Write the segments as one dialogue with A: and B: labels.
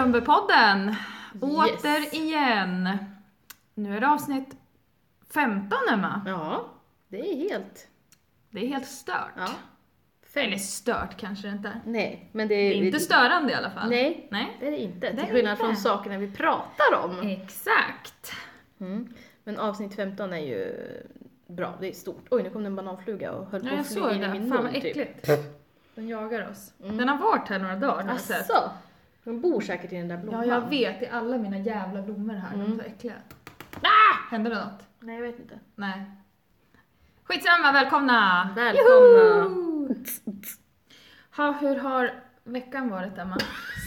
A: Strömbergpodden! Återigen! Nu är det avsnitt 15 Emma.
B: Ja, det är helt...
A: Det är helt stört.
B: Ja.
A: Eller stört kanske det inte är.
B: Nej, men det
A: Det
B: är...
A: är inte störande i alla fall.
B: Nej,
A: Nej.
B: det är det inte.
A: Det är
B: Till skillnad från sakerna vi pratar om.
A: Exakt.
B: Mm. Men avsnitt 15 är ju bra, det är stort. Oj, nu kom det en bananfluga och höll på att flyga in i min
A: Fan
B: mun
A: vad
B: typ.
A: äckligt. Den jagar oss.
B: Mm.
A: Den har varit här några dagar.
B: Asså? De bor säkert i den där blomman.
A: Ja, jag vet. Det är alla mina jävla blommor här. De är
B: Mm.
A: så äckliga. Ah! Hände det något?
B: Nej, jag vet inte.
A: Nej. Skitsamma, välkomna!
B: Välkomna.
A: Joho! Ha, hur har veckan varit Emma?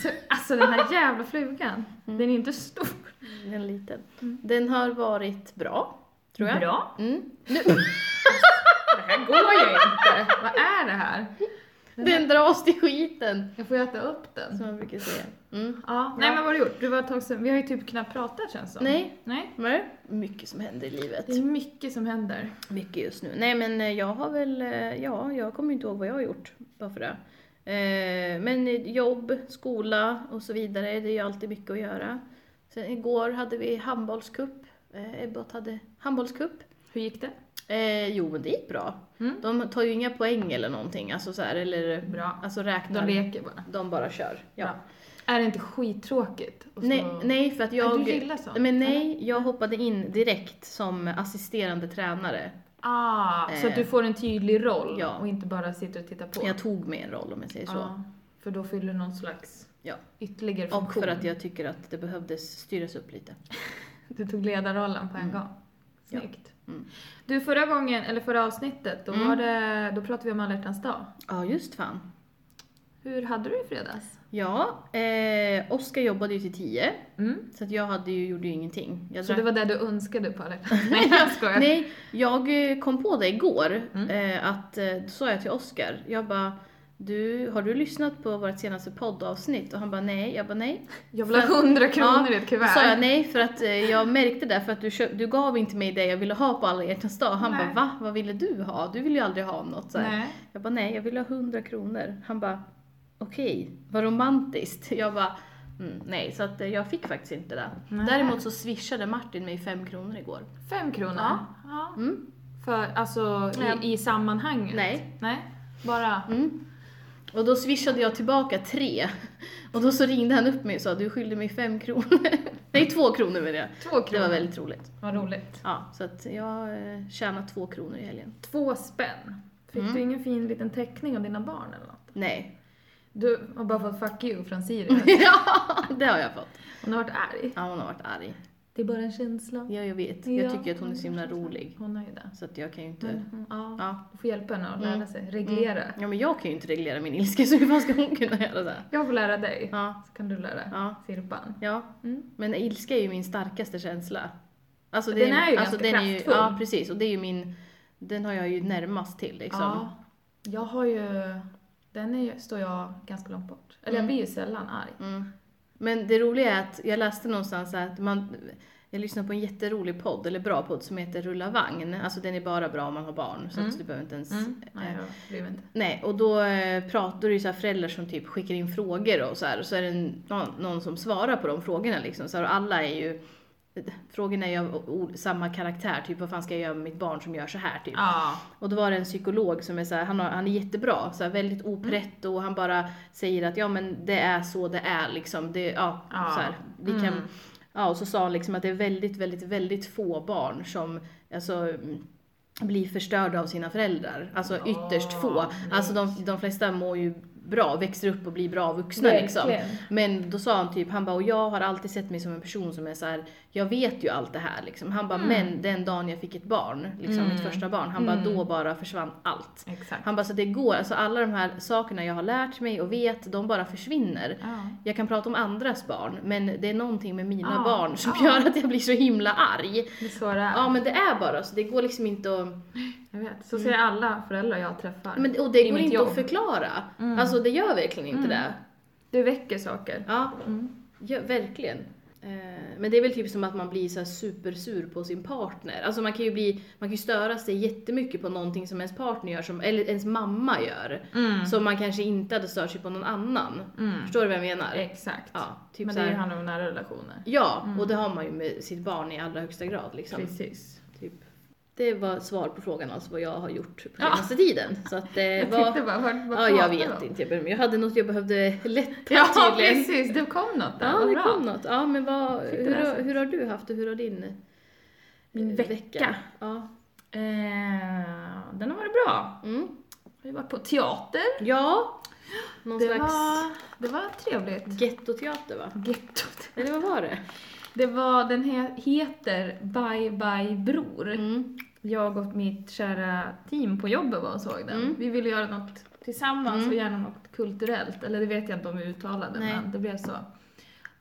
A: Så, alltså den här jävla flugan,
B: Mm.
A: den är inte stor.
B: Den är liten.
A: Mm.
B: Den har varit bra, tror jag.
A: Bra.
B: Mm. Nu,
A: Det här går ju inte. Vad är det här?
B: Den dras till skiten,
A: Jag får äta upp den.
B: som man brukar säga. Mm.
A: Ja. Nej men vad har du gjort? Du var ett tag sedan. Vi har ju typ knappt pratat känns det som.
B: Nej,
A: Nej.
B: Nej. mycket som händer i livet.
A: Det är mycket som händer.
B: Mycket just nu. Nej men eh, jag har väl, eh, ja, jag kommer inte ihåg vad jag har gjort bara för det. Eh, men jobb, skola och så vidare, det är ju alltid mycket att göra. Sen igår hade vi handbollscup. Ebbot hade handbollscup.
A: Hur gick det?
B: Eh, jo men det gick bra.
A: Mm.
B: De tar ju inga poäng eller någonting, alltså så här, eller
A: Bra.
B: alltså
A: De
B: räknar.
A: leker bara.
B: De bara kör. Ja.
A: Bra. Är det inte skittråkigt? Och så-
B: Nej, nej, för att jag...
A: du gillar sånt,
B: Men nej, jag hoppade in direkt som assisterande tränare.
A: Ah, så att
B: Eh,
A: du får en tydlig roll
B: ja.
A: och inte bara sitter och tittar på.
B: Jag tog mig en roll om jag säger så.
A: Ja, för då fyller du någon slags
B: Ja.
A: ytterligare
B: Och
A: funktion.
B: för att jag tycker att det behövdes styras upp lite.
A: Du tog ledarrollen på en
B: Mm.
A: gång.
B: Ja. Mm.
A: Du, förra gången, eller förra avsnittet, då,
B: Mm.
A: var det, då pratade vi om alla dag.
B: Ja, just fan.
A: Hur hade du i fredags?
B: Ja, eh, Oskar jobbade ju till tio,
A: Mm.
B: så att jag hade ju, gjorde ju ingenting. Jag
A: Så
B: drack-
A: det var det du önskade på alla Nej, jag skojar.
B: Nej, jag eh, kom på det igår,
A: Mm.
B: eh, att eh, då sa jag till Oskar, jag bara du, har du lyssnat på vårt senaste poddavsnitt? Och han bara nej, jag bara nej.
A: Jag vill ha
B: För-
A: 100 kronor
B: Ja,
A: i ett kuvert.
B: sa jag nej för att eh, jag märkte det för att du, köp, du gav inte mig det jag ville ha på alla hjärtans dag. Han
A: Nej.
B: bara va? Vad ville du ha? Du vill ju aldrig ha något så här.
A: Nej.
B: Jag bara nej, jag vill ha 100 kronor. Han bara okej, vad romantiskt. Jag bara mm, nej, så att eh, jag fick faktiskt inte det.
A: Nej.
B: Däremot så swishade Martin mig 5 kronor igår.
A: Fem kronor?
B: Ja.
A: ja.
B: Mm,
A: För, alltså i, i sammanhanget?
B: nej.
A: Nej, bara...
B: Mm. Och då swishade jag tillbaka tre. Och då så ringde han upp mig och sa du skyllde mig 5 kronor. nej, 2 kronor med det.
A: Två kronor.
B: Det var väldigt roligt.
A: Vad roligt.
B: Ja, så att jag eh, tjänade 2 kronor i helgen.
A: Två spänn. Fick
B: Mm.
A: du ingen fin liten teckning av dina barn eller något?
B: Nej.
A: Du har bara fått 'fuck you' från Siri.
B: ja, det har jag fått.
A: Hon har varit arg.
B: Ja, hon har varit arg.
A: Det är bara en känsla.
B: Ja, jag vet.
A: Ja,
B: Jag tycker att hon är så himla rolig.
A: Hon har ju det.
B: Så att jag kan ju inte...
A: Men, ja,
B: Ja.
A: du får hjälpa henne att lära
B: Mm.
A: sig. Reglera.
B: Ja, men jag kan ju inte reglera min ilska, så hur fan ska hon kunna göra det?
A: Jag får lära dig.
B: Ja,
A: Så kan du lära
B: ja,
A: Sirpan.
B: ja.
A: Mm.
B: Men ilska är ju min starkaste känsla. Alltså,
A: Den är ju
B: alltså,
A: ganska
B: den är ju,
A: kraftfull.
B: Ja, precis. Och det är ju min... Den har jag ju närmast till liksom.
A: Ja. Jag har ju... Den är, står jag ganska långt bort. Eller jag
B: Mm.
A: blir ju sällan arg.
B: Men det roliga är att jag läste någonstans att man, jag lyssnade på en jätterolig podd, eller bra podd, som heter Rulla vagn. Alltså den är bara bra om man har barn, så
A: Mm.
B: att du behöver inte ens...
A: Mm. Nej,
B: eh,
A: jag bryr mig inte.
B: nej, och då eh, pratar det ju så här föräldrar som typ skickar in frågor och så här, och så är det en, någon, någon som svarar på de frågorna liksom. Så här, och alla är ju, frågorna är ju av samma karaktär, typ vad fan ska jag göra med mitt barn som gör så här typ.
A: Ja.
B: Och då var det en psykolog som är så här, han, har, han är jättebra, så här, väldigt oprätt och han bara säger att ja men det är så det är liksom. Det, ja,
A: Ja.
B: Så här, vi kan,
A: Mm.
B: ja, och så sa han liksom att det är väldigt, väldigt, väldigt få barn som alltså, mm, blir förstörda av sina föräldrar. Alltså ytterst få. Alltså de, de flesta mår ju bra, växer upp och blir bra vuxna liksom.
A: Verkligen.
B: Men då sa han typ, han bara, och jag har alltid sett mig som en person som är så här, jag vet ju allt det här liksom. Han bara,
A: Mm.
B: men den dagen jag fick ett barn, liksom
A: Mm.
B: mitt första barn, han bara,
A: Mm.
B: då bara försvann allt.
A: Exakt.
B: Han bara, så det går, alltså alla de här sakerna jag har lärt mig och vet, de bara försvinner.
A: Ja.
B: Jag kan prata om andras barn, men det är någonting med mina
A: Ja,
B: barn som
A: ja.
B: gör att jag blir så himla arg.
A: Det är så det är.
B: Ja men det är bara så, det går liksom inte att...
A: Jag vet. Så säger alla föräldrar jag träffar.
B: Men, och det går inte
A: jobb.
B: att förklara.
A: Mm.
B: Alltså det gör verkligen inte
A: Mm.
B: det.
A: Det väcker saker.
B: Ja,
A: Mm.
B: ja, verkligen. Eh, Men det är väl typ som att man blir så här supersur på sin partner. Alltså man kan ju bli, man kan ju störa sig jättemycket på någonting som ens partner gör, som, eller ens mamma gör.
A: Mm.
B: Som man kanske inte hade stört sig på någon annan.
A: Mm.
B: Förstår du vad jag menar?
A: Exakt.
B: Ja, typ
A: Men det
B: här,
A: handlar om nära relationer.
B: Ja,
A: Mm.
B: och det har man ju med sitt barn i allra högsta grad liksom.
A: Precis.
B: Det var svar på frågan alltså vad jag har gjort på
A: Ja.
B: senaste tiden. Så att det
A: Jag
B: var...
A: bara, vad, vad
B: Ja, jag vet
A: om?
B: inte. Jag behövde- Jag hade något jag behövde lätta
A: Ja,
B: tydligen.
A: precis. Det kom något där.
B: Ja,
A: vad
B: det
A: bra.
B: kom något. Ja, men vad, hur, har, hur har du haft det? Hur har din
A: Min
B: eh,
A: vecka?
B: Ja.
A: Eh, den har varit bra.
B: Mm.
A: Vi var på teater.
B: ja, någon
A: Det
B: slags
A: var, det var trevligt.
B: gettoteater va?
A: Gettot.
B: Eller vad var det?
A: Det var, den he, heter Bye Bye Bror.
B: Mm.
A: Jag och mitt kära team på jobbet var och såg den.
B: Mm.
A: Vi ville göra något tillsammans
B: Mm.
A: och gärna något kulturellt. Eller det vet jag inte om vi uttalade,
B: Nej.
A: men det blev så.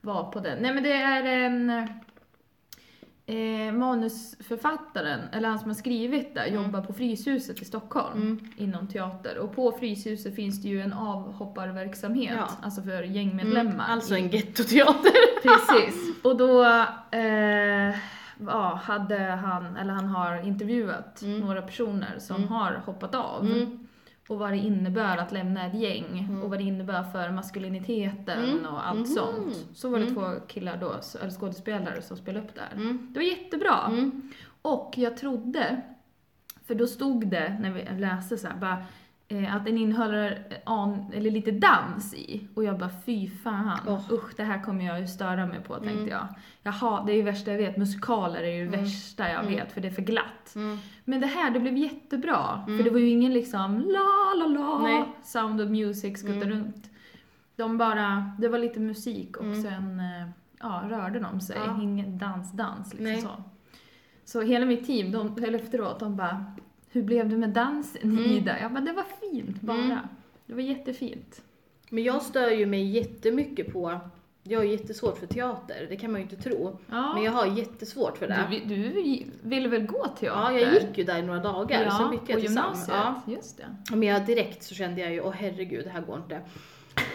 A: Var på den. Nej men det är en eh, manusförfattaren, eller han som har skrivit det,
B: Mm.
A: jobbar på Fryshuset i Stockholm
B: Mm.
A: inom teater. Och på Fryshuset finns det ju en avhopparverksamhet,
B: Ja.
A: alltså för gängmedlemmar.
B: Mm. Alltså en gettoteater.
A: Precis. Och då eh, ja, hade han, eller han har intervjuat
B: Mm.
A: några personer som
B: Mm.
A: har hoppat av.
B: Mm.
A: Och vad det innebär att lämna ett gäng
B: Mm.
A: och vad det innebär för maskuliniteten
B: Mm.
A: och allt
B: Mhm.
A: sånt. Så var det
B: Mm.
A: två killar då, eller skådespelare som spelade upp där.
B: Mm.
A: Det var jättebra.
B: Mm.
A: Och jag trodde, för då stod det när vi läste så här, bara, eh, att den innehåller eh, an, eller lite dans i. Och jag bara fy fan,
B: Åh.
A: usch det här kommer jag ju störa mig på tänkte
B: Mm.
A: jag. Jaha, det är ju värsta jag vet, musikaler är ju det
B: Mm.
A: värsta jag
B: Mm.
A: vet för det är för glatt. Men det här, det blev jättebra.
B: Mm.
A: För det var ju ingen liksom la la la,
B: Nej.
A: sound of music skutta
B: Mm.
A: runt. De bara, det var lite musik och
B: Mm.
A: sen eh, ja, rörde de sig.
B: Ja.
A: Ingen dans, dans liksom
B: Nej.
A: så. Så hela mitt team, de, eller efteråt, de bara Hur blev det med dansen
B: Mm.
A: Ida? Jag bara, det var fint bara.
B: Mm.
A: Det var jättefint.
B: Men jag stör ju mig jättemycket på, jag har jättesvårt för teater, det kan man ju inte tro.
A: Ja.
B: Men jag har jättesvårt för det.
A: du, du ville väl gå teater?
B: Ja, jag gick ju där i några dagar,
A: ja,
B: sen bytte jag till
A: gymnasiet.
B: Ja.
A: Just det.
B: Men jag direkt så kände jag ju, åh herregud, det här går inte.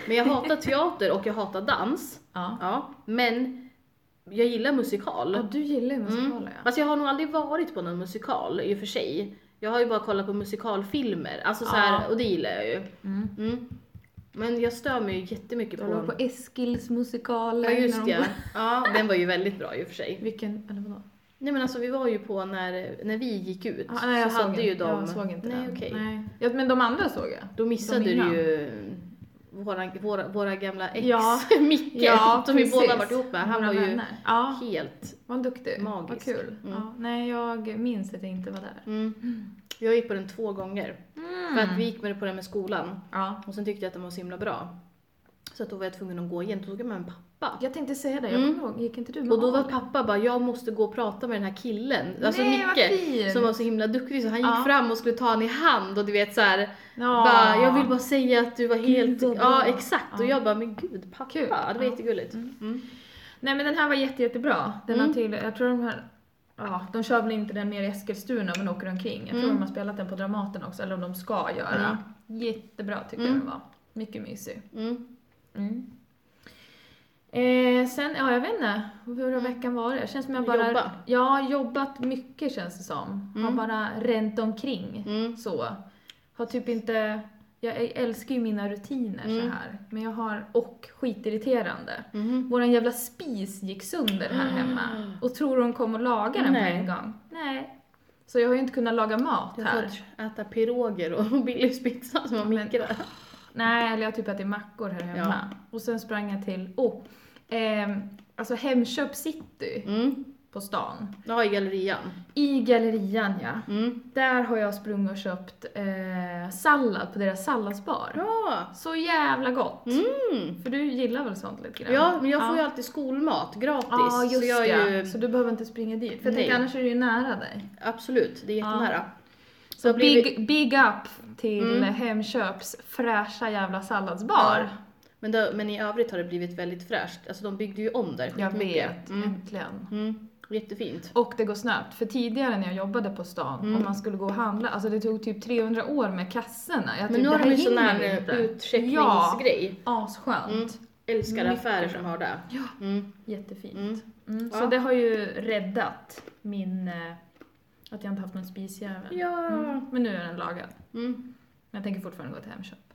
B: Men jag hatar teater och jag hatar dans.
A: Ja.
B: Ja, men jag gillar musikal.
A: ja, du gillar musikaler
B: Mm.
A: ja.
B: Fast jag har nog aldrig varit på någon musikal i och för sig. Jag har ju bara kollat på musikalfilmer, alltså så
A: Ja.
B: här, och det gillar jag ju.
A: Mm.
B: Mm. Men jag stör mig ju jättemycket
A: Jag låg
B: på...
A: på Eskils musikaler.
B: Ja just
A: när de-
B: ja. Ja, den var ju väldigt bra i och för sig.
A: Vilken, eller vadå?
B: Nej men alltså vi var ju på när, när vi gick ut,
A: Ah, nej, jag
B: så hade ju de...
A: Jag såg inte
B: Nej
A: den.
B: okej.
A: Nej. Ja, men de andra såg jag.
B: Då missade
A: De
B: du ju våra, våra, våra gamla ex,
A: Ja.
B: Micke,
A: Ja,
B: som vi
A: precis.
B: båda varit ihop med. Han
A: Våra
B: var ju
A: vänner. Ja,
B: helt...
A: var duktig.
B: Magisk.
A: Vad kul.
B: Mm.
A: Ja, nej, jag minns att jag inte var där.
B: Mm. Jag gick på den två gånger. För att vi gick med på den med skolan.
A: Ja.
B: Och sen tyckte jag att den var så himla bra. Så att då var jag tvungen att gå igen. Då tog jag med en pappa.
A: Jag tänkte säga det, jag
B: Mm.
A: ihåg, gick inte du med
B: Och då var pappa bara, jag måste gå och prata med den här killen. Alltså
A: Nej,
B: Micke. Som var så himla duktig så han gick
A: Ja.
B: fram och skulle ta han i hand och du vet så här,
A: Ja.
B: bara, jag vill bara säga att du var helt...
A: bra.
B: ja exakt. Och
A: Ja.
B: jag bara, men gud pappa.
A: Kul.
B: Det var
A: Ja.
B: jättegulligt.
A: Mm.
B: Mm.
A: Nej men den här var jätte, jättebra. Den
B: Mm.
A: till, jag tror de här, ja, de kör väl inte den mer i Eskilstuna men åker omkring. Jag tror
B: Mm.
A: de har spelat den på Dramaten också, eller om de ska göra. Jättebra tyckte jag
B: Mm.
A: den var. Mycket mysig.
B: Mm.
A: Mm. Eh, sen, ja jag vet inte, hur har veckan varit? Det känns som jag bara...
B: Jobba.
A: Ja, jobbat mycket känns det som. Har
B: Mm.
A: bara ränt omkring.
B: Mm.
A: Så. Har typ inte... Jag älskar ju mina rutiner så
B: Mm.
A: här. Men jag har... Och skitirriterande.
B: Mhm.
A: Våran jävla spis gick sönder här hemma. Och tror hon kommer laga den
B: Nej.
A: på en gång? Nej. Så jag har ju inte kunnat laga mat
B: Jag har
A: här.
B: fått äta piroger och Billys pizza som Micke där.
A: Nej, eller jag har typ ätit mackor här hemma. Och sen sprang jag till, oh, ehm, alltså Hemköp City
B: Mm.
A: På stan.
B: Ja, i gallerian.
A: I gallerian ja.
B: Mm.
A: Där har jag sprungit och köpt eh, sallad på deras salladsbar.
B: Bra!
A: Så jävla gott.
B: Mm.
A: För du gillar väl sånt lite grann?
B: Ja, men jag får ju
A: ja.
B: alltid skolmat gratis.
A: Ja, just
B: så jag
A: det.
B: ju...
A: Så du behöver inte springa dit. För jag tänkte annars är det ju nära dig.
B: Absolut, det är jättenära.
A: Så
B: Så blir
A: big, big up till
B: Mm.
A: Hemköps fräscha jävla salladsbar.
B: Ja. Men, då, men i övrigt har det blivit väldigt fräscht. Alltså de byggde ju om där
A: Jag vet,
B: Mm.
A: äntligen.
B: Mm. Jättefint.
A: Och det går snabbt. För tidigare när jag jobbade på stan,
B: Mm.
A: om man skulle gå och handla, alltså det tog typ 300 år med kassorna. Jag
B: Men
A: typ,
B: nu har de ju sån här utcheckningsgrej.
A: Asskönt.
B: Mm. älskar
A: Mycket
B: affärer som har det.
A: Ja.
B: Mm.
A: Jättefint.
B: Mm.
A: Mm,
B: Ja.
A: Så det har ju räddat min... eh, Att jag inte haft någon spisjävel.
B: Ja.
A: Mm. Men nu är den lagad.
B: Mm.
A: Men jag tänker fortfarande gå till Hemköp.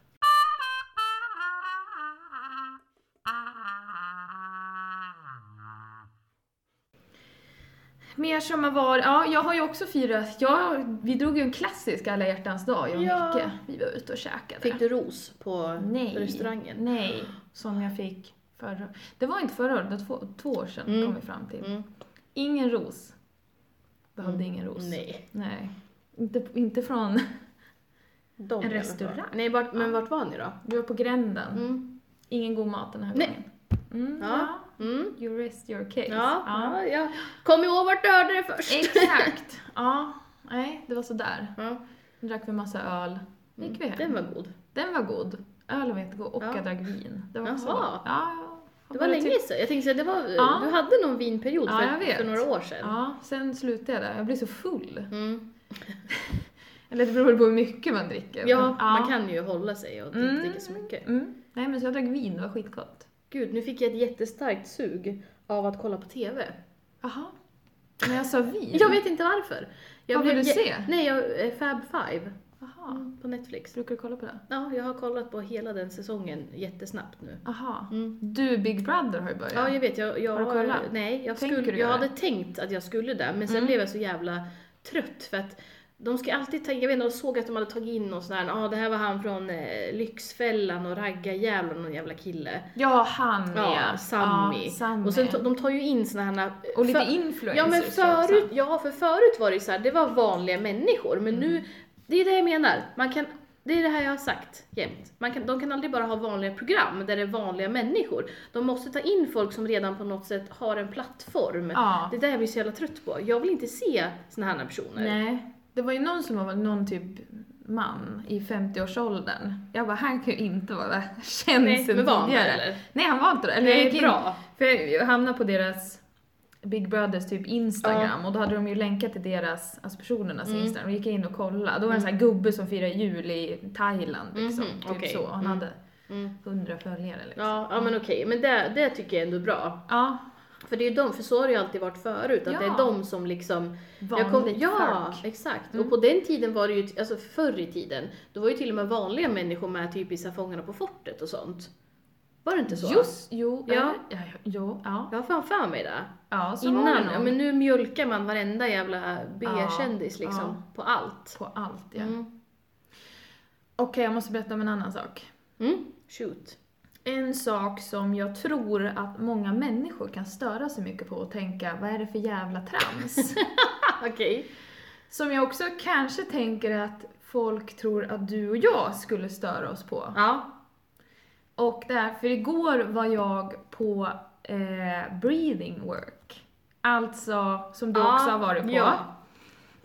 A: Mer som har varit, ja jag har ju också firat, ja, vi drog ju en klassisk alla hjärtans dag jag och
B: Ja.
A: Micke. Vi var ute och käkade.
B: Fick du ros på
A: Nej.
B: restaurangen?
A: Nej, som jag fick förra Det var inte förra året, det var två, två år sedan
B: Mm.
A: kom vi fram till.
B: Mm.
A: Ingen ros. Behövde
B: Mm.
A: ingen ros.
B: Nej.
A: Nej. Inte, inte från...
B: De
A: En restaurang.
B: Nej, vart, men vart var ni då?
A: Vi var på gränden.
B: Mm.
A: Ingen god mat den här
B: Nej.
A: gången. Mm,
B: Ja.
A: ja.
B: Mm.
A: You rest your case.
B: Ja, ja. ja. Kom ihåg vart du hörde det först.
A: Exakt. ja. Nej, det var sådär.
B: Ja.
A: Då drack vi massa öl. Gick vi hem.
B: Den var god.
A: Den var god. Ölen var jättegod. Och
B: Ja.
A: jag drack vin. Det var också
B: Jaha.
A: gott. Ja,
B: Det var länge sedan. Jag tänkte säga, det var,
A: Ja.
B: du hade någon vinperiod
A: Ja,
B: för,
A: vet.
B: för några år sedan.
A: Ja, sen slutade jag där. Jag blir så full.
B: Mm.
A: Eller det beror på hur mycket man dricker.
B: Ja,
A: men-
B: man kan ju hålla sig och inte
A: Mm.
B: dricka så mycket.
A: Mm. Nej men så jag drack vin, det var skitgott.
B: Gud, nu fick jag ett jättestarkt sug av att kolla på TV.
A: Jaha. Men jag sa vin?
B: Jag vet inte varför. Jag
A: Vad vill du se?
B: Nej, jag, eh, Fab Five
A: Jaha.
B: på Netflix.
A: Brukar du kolla på det?
B: Ja, jag har kollat på hela den säsongen jättesnabbt nu.
A: Jaha.
B: Mm.
A: Du, Big Brother har ju börjat.
B: Ja, jag vet. Jag, jag,
A: Har du kollat?
B: Nej, jag,
A: Tänker
B: skulle,
A: du
B: jag
A: göra
B: hade tänkt att jag skulle det, men sen
A: Mm.
B: blev jag så jävla trött för att de ska alltid ta, jag vet inte, jag såg att de hade tagit in någon sån här, ja ah, det här var han från eh, Lyxfällan och Raggarjävlar, någon jävla kille.
A: Ja, han
B: Ja,
A: ja.
B: Sammy.
A: Ja, Sammy.
B: Och sen to, de tar ju in såna här...
A: Och lite influencers
B: Ja men förut, ja för förut var det ju så här, det var vanliga människor, men
A: Mm.
B: nu, det är det jag menar. Man kan, det är det här jag har sagt jämt. Man kan, de kan aldrig bara ha vanliga program där det är vanliga människor. De måste ta in folk som redan på något sätt har en plattform.
A: Ja.
B: Det är det jag blir så jävla trött på. Jag vill inte se såna här personer.
A: Nej. Det var ju någon som var någon typ man i 50-årsåldern. Jag bara, han kan ju inte vara känd
B: Nej,
A: sen tidigare.
B: eller?
A: Nej, han var inte det. Eller jag
B: Nej,
A: gick in-
B: bra.
A: För jag hamnade på deras Big Brothers typ Instagram och då hade de ju länkat till deras, alltså personernas
B: Mm.
A: Instagram och gick in och kollade. Då var det en sån här gubbe som firar jul i Thailand liksom.
B: Mhm,
A: typ
B: okej.
A: så. Han
B: Mm.
A: hade
B: Mm.
A: 100 följare liksom.
B: Ja, ja men okej, men det, det tycker jag ändå är bra.
A: Ja,
B: För det är ju de, för så har det ju alltid varit förut, att
A: Ja.
B: det är de som liksom
A: vanligt
B: kom, ja,
A: folk.
B: exakt.
A: Mm.
B: Och på den tiden var det ju, alltså förr i tiden, då var ju till och med vanliga människor med typ i Fångarna på fortet och sånt. Var det inte så?
A: Just, jo,
B: Ja.
A: ja. Ja, ja.
B: Jag har fan för mig det.
A: ja så var det
B: Innan, ja, men nu mjölkar man varenda jävla B-kändis
A: Ja,
B: liksom,
A: ja.
B: på allt.
A: På allt ja.
B: Mm.
A: Okej, jag måste berätta om en annan sak.
B: Mm. Shoot.
A: En sak som jag tror att många människor kan störa sig mycket på och tänka, vad är det för jävla trams?
B: Okej.
A: som jag också kanske tänker att folk tror att du och jag skulle störa oss på.
B: Ja.
A: Och därför igår var jag på eh, breathing work. Alltså, som du
B: Ja,
A: också har varit på.
B: ja.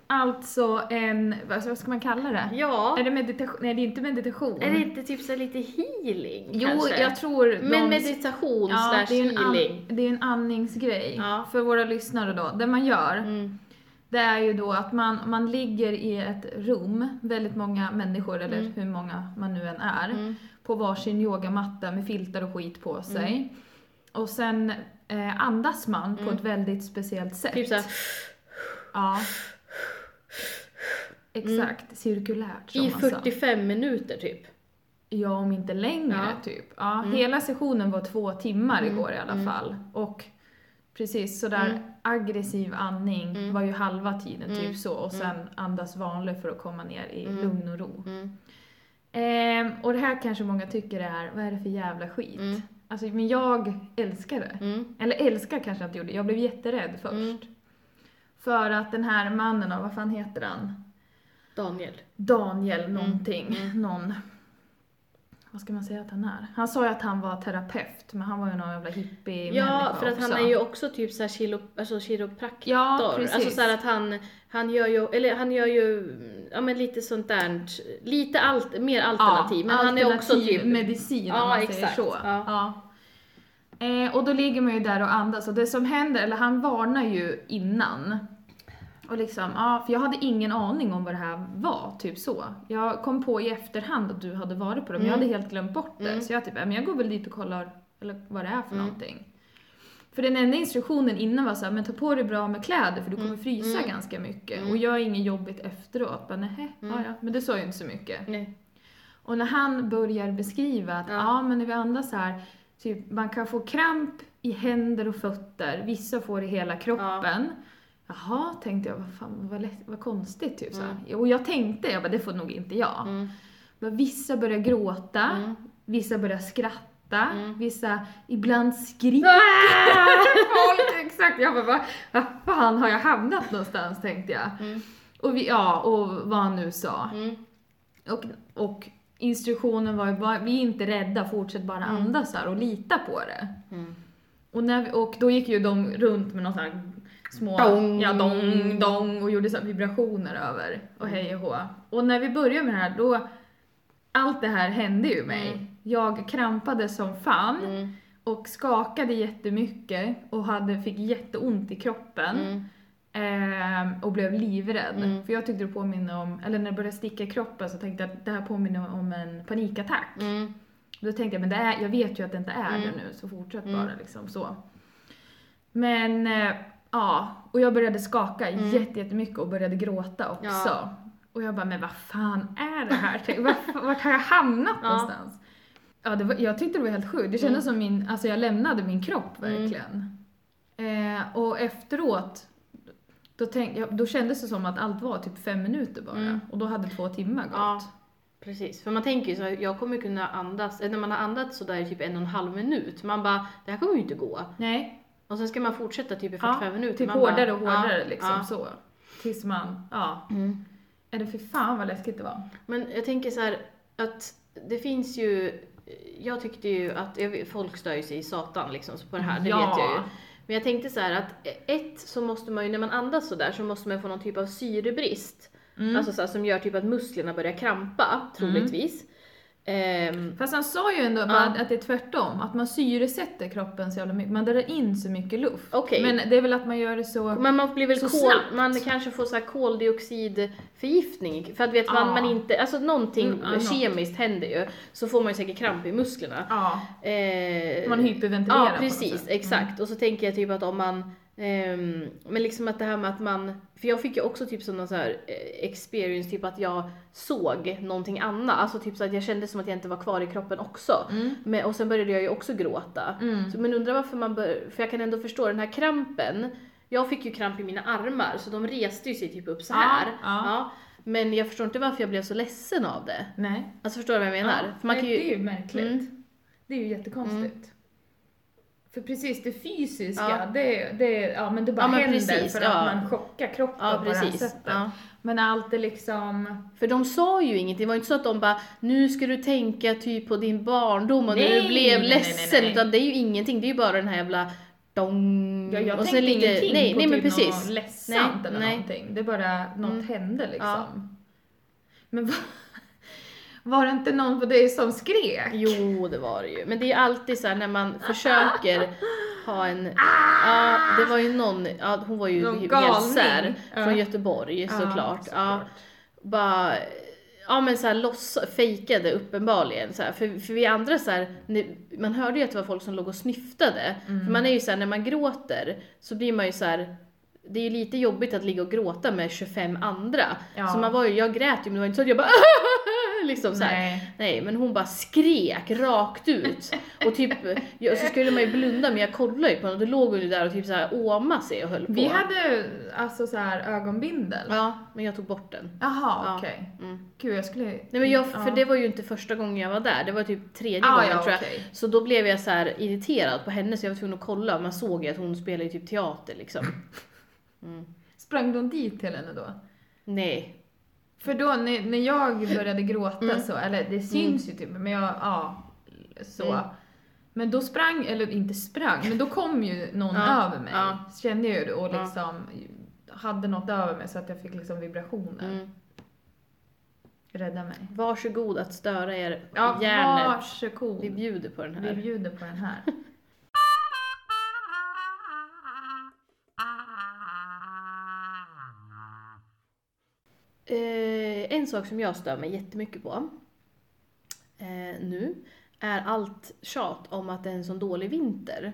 A: Alltså en, vad ska man kalla det?
B: Ja.
A: Är det meditation? Nej, det är inte meditation.
B: Är det inte typ så lite healing
A: Jo,
B: kanske?
A: jag tror
B: Men
A: de-
B: meditation
A: Ja,
B: slash
A: det är, en
B: healing.
A: an, det är en andningsgrej
B: Ja.
A: för våra lyssnare då. Det man gör,
B: Mm.
A: det är ju då att man, man ligger i ett rum, väldigt många människor, eller
B: Mm.
A: hur många man nu än är,
B: Mm.
A: på varsin yogamatta med filtar och skit på sig. Och sen eh, andas man på
B: Mm.
A: ett väldigt speciellt sätt.
B: Typ såhär,
A: Ja. Exakt, cirkulärt som
B: i
A: man sa.
B: 45 minuter typ.
A: Ja, om inte längre
B: Ja.
A: typ. Ja,
B: Mm.
A: Hela sessionen var två timmar
B: Mm,
A: igår i alla
B: mm.
A: fall. Och precis sådär
B: Mm.
A: aggressiv andning
B: Mm.
A: var ju halva tiden,
B: Mm,
A: typ så. Och sen andas vanligt för att komma ner i
B: Mm.
A: lugn och ro.
B: Mm.
A: Ehm, och det här kanske många tycker är, vad är det för jävla skit?
B: Mm.
A: Alltså, men jag älskar det.
B: Mm.
A: Eller älskar kanske jag inte gjorde, jag blev jätterädd först.
B: Mm.
A: För att den här mannen, vad fan heter han?
B: Daniel.
A: Daniel någonting,
B: Mm.
A: någon... Vad ska man säga att han är? Han sa ju att han var terapeut, men han var ju någon jävla hippie
B: Ja, för att
A: också.
B: han är ju också typ såhär kilo, alltså kiropraktor.
A: Ja, precis.
B: Alltså såhär att han, han gör ju, eller han gör ju, ja men lite sånt där, lite allt, mer alternativ. men han är också
A: alternativ
B: typ,
A: medicin
B: Ja,
A: om man säger
B: exakt.
A: så.
B: Ja.
A: Ja. Eh, och då ligger man ju där och andas och det som händer, eller han varnar ju innan. Och liksom, ja, för jag hade ingen aning om vad det här var, typ så. Jag kom på i efterhand att du hade varit på det, men jag
B: Mm.
A: hade helt glömt bort det.
B: Mm.
A: Så jag typ, ja, men jag går väl dit och kollar eller vad det är för
B: Mm.
A: någonting. För den enda instruktionen innan var så här, men ta på dig bra med kläder för du kommer
B: Mm,
A: frysa
B: mm.
A: ganska mycket.
B: Mm.
A: Och gör inget jobbigt efteråt. Bara nähä,
B: Mm.
A: ja, ja. Men det sa ju inte så mycket.
B: Nej.
A: Och när han börjar beskriva att
B: Ja.
A: ja. men när vi andas här, typ man kan få kramp i händer och fötter, vissa får i hela kroppen. Jaha, tänkte jag, vad fan, vad, lätt, vad konstigt typ så här. Och jag tänkte, jag bara, det får nog inte jag.
B: Mm.
A: Men Vissa börjar gråta,
B: Mm.
A: vissa börjar skratta,
B: Mm.
A: vissa ibland skriker folk. Exakt, jag bara, vad, fan har jag hamnat någonstans tänkte jag.
B: Mm.
A: Och vi, ja, och vad han nu sa.
B: Mm.
A: Och, och instruktionen var ju bara, vi är inte rädda, fortsätt bara
B: Mm.
A: andas här och lita på det.
B: Mm.
A: Och, när vi, och då gick ju de runt med någon sån här små,
B: Dong.
A: ja dong, dong och gjorde så vibrationer över och hej och hå. Och när vi började med det här då, allt det här hände ju mig.
B: Mm.
A: Jag krampade som fan
B: Mm.
A: och skakade jättemycket och hade, fick jätteont i kroppen.
B: Mm.
A: Ehm, och blev livrädd.
B: Mm.
A: För jag tyckte det påminner om, eller när det började sticka i kroppen så tänkte jag att det här påminner om en panikattack.
B: Mm.
A: Då tänkte jag, men det är, jag vet ju att det inte är
B: Mm.
A: det nu, så fortsätt bara liksom så. Men, eh, ja, och jag började skaka
B: Mm.
A: jätte- jättemycket och började gråta också.
B: Ja.
A: Och jag bara, men vad fan är det här? Vart, vart har jag hamnat
B: Ja.
A: någonstans? Ja, det var, jag tyckte det var helt sjukt. Det kändes som min, alltså jag lämnade min kropp
B: Mm.
A: verkligen. Eh, och efteråt, då, tänk, då kändes det som att allt var typ fem minuter bara.
B: Mm.
A: Och då hade två timmar gått.
B: Ja. Precis, för man tänker ju så jag kommer kunna andas, när man har andats sådär i typ en och en halv minut, man bara, det här kommer ju inte gå.
A: Nej,
B: Och sen ska man fortsätta typ i 45 minuter.
A: Typ
B: man
A: hårdare och hårdare
B: ja,
A: liksom
B: ja.
A: så. Tills man, ja.
B: Mm.
A: Eller för fan vad läskigt det var.
B: Men jag tänker så här att det finns ju, jag tyckte ju att, folk stör ju sig i satan liksom så på det här, det
A: Ja.
B: vet jag ju. Men jag tänkte så här att ett så måste man ju, när man andas sådär så måste man få någon typ av syrebrist.
A: Mm.
B: Alltså så här, som gör typ att musklerna börjar krampa, troligtvis. Ehm,
A: Fast han sa ju ändå bara att det är tvärtom, att man syresätter kroppen så jävla mycket, man drar in så mycket luft.
B: Okej.
A: Men det är väl att man gör det så...
B: Men man blir väl kol, man kanske får så här koldioxidförgiftning. För att vet man,
A: Ja.
B: man inte, alltså någonting
A: Mm, ja, något.
B: kemiskt händer ju. Så får man ju säkert kramp i musklerna. Eh,
A: man hyperventilerar
B: Ja precis.
A: Mm.
B: exakt. Och så tänker jag typ att om man, ehm, men liksom att det här med att man, för jag fick ju också typ sådana så här eh, experience, typ att jag såg någonting annat. Alltså typ så att jag kände som att jag inte var kvar i kroppen också.
A: Mm.
B: Men, och sen började jag ju också gråta.
A: Mm.
B: Så, men undrar varför man bör, för jag kan ändå förstå den här krampen. Jag fick ju kramp i mina armar så de reste ju sig typ upp så
A: Ja,
B: här.
A: ja.
B: Men jag förstår inte varför jag blev så ledsen av det.
A: Nej.
B: Alltså förstår du vad jag menar?
A: Ja,
B: för man
A: nej,
B: kan ju,
A: Det är ju märkligt.
B: Mm.
A: Det är ju jättekonstigt. För precis det fysiska,
B: Ja.
A: det, det, ja, men det bara
B: Ja, men
A: händer
B: precis,
A: för
B: ja.
A: att man chockar kroppen
B: ja
A: på det här sättet. Men allt är liksom...
B: För de sa ju ingenting, det var inte så att de bara nu ska du tänka typ på din barndom och när
A: Nej,
B: du blev
A: nej, nej,
B: ledsen,
A: nej.
B: utan det är ju ingenting, det är ju bara den här jävla dong.
A: Ja, jag
B: och
A: tänkte ingenting
B: nej,
A: på
B: nej, men
A: typ
B: precis.
A: något ledsamt
B: Nej,
A: eller
B: nej.
A: någonting. Det är bara något
B: Mm.
A: hände liksom. Men var, var det inte någon på dig som skrek?
B: Jo, det var det ju. Men det är alltid så här när man försöker ha en... Ja, det var ju någon, ja, hon var ju helt sär från Göteborg såklart. Ja, bara, ja men såhär loss, fejkade uppenbarligen så här. För, för vi andra så här, man hörde ju att det var folk som låg och snyftade.
A: Mm.
B: För man är ju så här, när man gråter så blir man ju så här. det är ju lite jobbigt att ligga och gråta med 25 andra.
A: Ja.
B: Så man var ju, jag grät ju men det var inte så att jag bara liksom så här.
A: Nej.
B: Nej, men hon bara skrek rakt ut. Och typ, ja, så skulle man ju blunda men jag kollade ju på henne och då låg hon ju där och typ så här åma sig och höll på.
A: Vi hade alltså så här ögonbindel.
B: Ja, men jag tog bort den.
A: Jaha,
B: Ja.
A: okej.
B: Mm.
A: Gud, jag skulle...
B: Nej men jag, för
A: Ja.
B: det var ju inte första gången jag var där, det var typ tredje
A: Ah,
B: gången
A: ja,
B: tror jag.
A: okej.
B: Så då blev jag så här irriterad på henne så jag var tvungen att kolla, man såg ju att hon spelar ju typ teater liksom. Mm.
A: Sprang de dit till henne då?
B: Nej.
A: För då när, när jag började gråta
B: Mm.
A: så, eller det syns ju typ, men jag, ja, så.
B: Mm.
A: Men då sprang, eller inte sprang, men då kom ju någon
B: Ja,
A: över mig.
B: ja.
A: Kände jag ju och
B: Ja.
A: liksom hade något över mig så att jag fick liksom vibrationer.
B: Mm.
A: Rädda mig.
B: Varsågod att störa er
A: Ja,
B: hjärnet.
A: varsågod.
B: Vi bjuder på den
A: Vi
B: här.
A: bjuder på den här.
B: en sak som jag stör mig jättemycket på eh, nu är allt tjat om att det är en sån dålig vinter.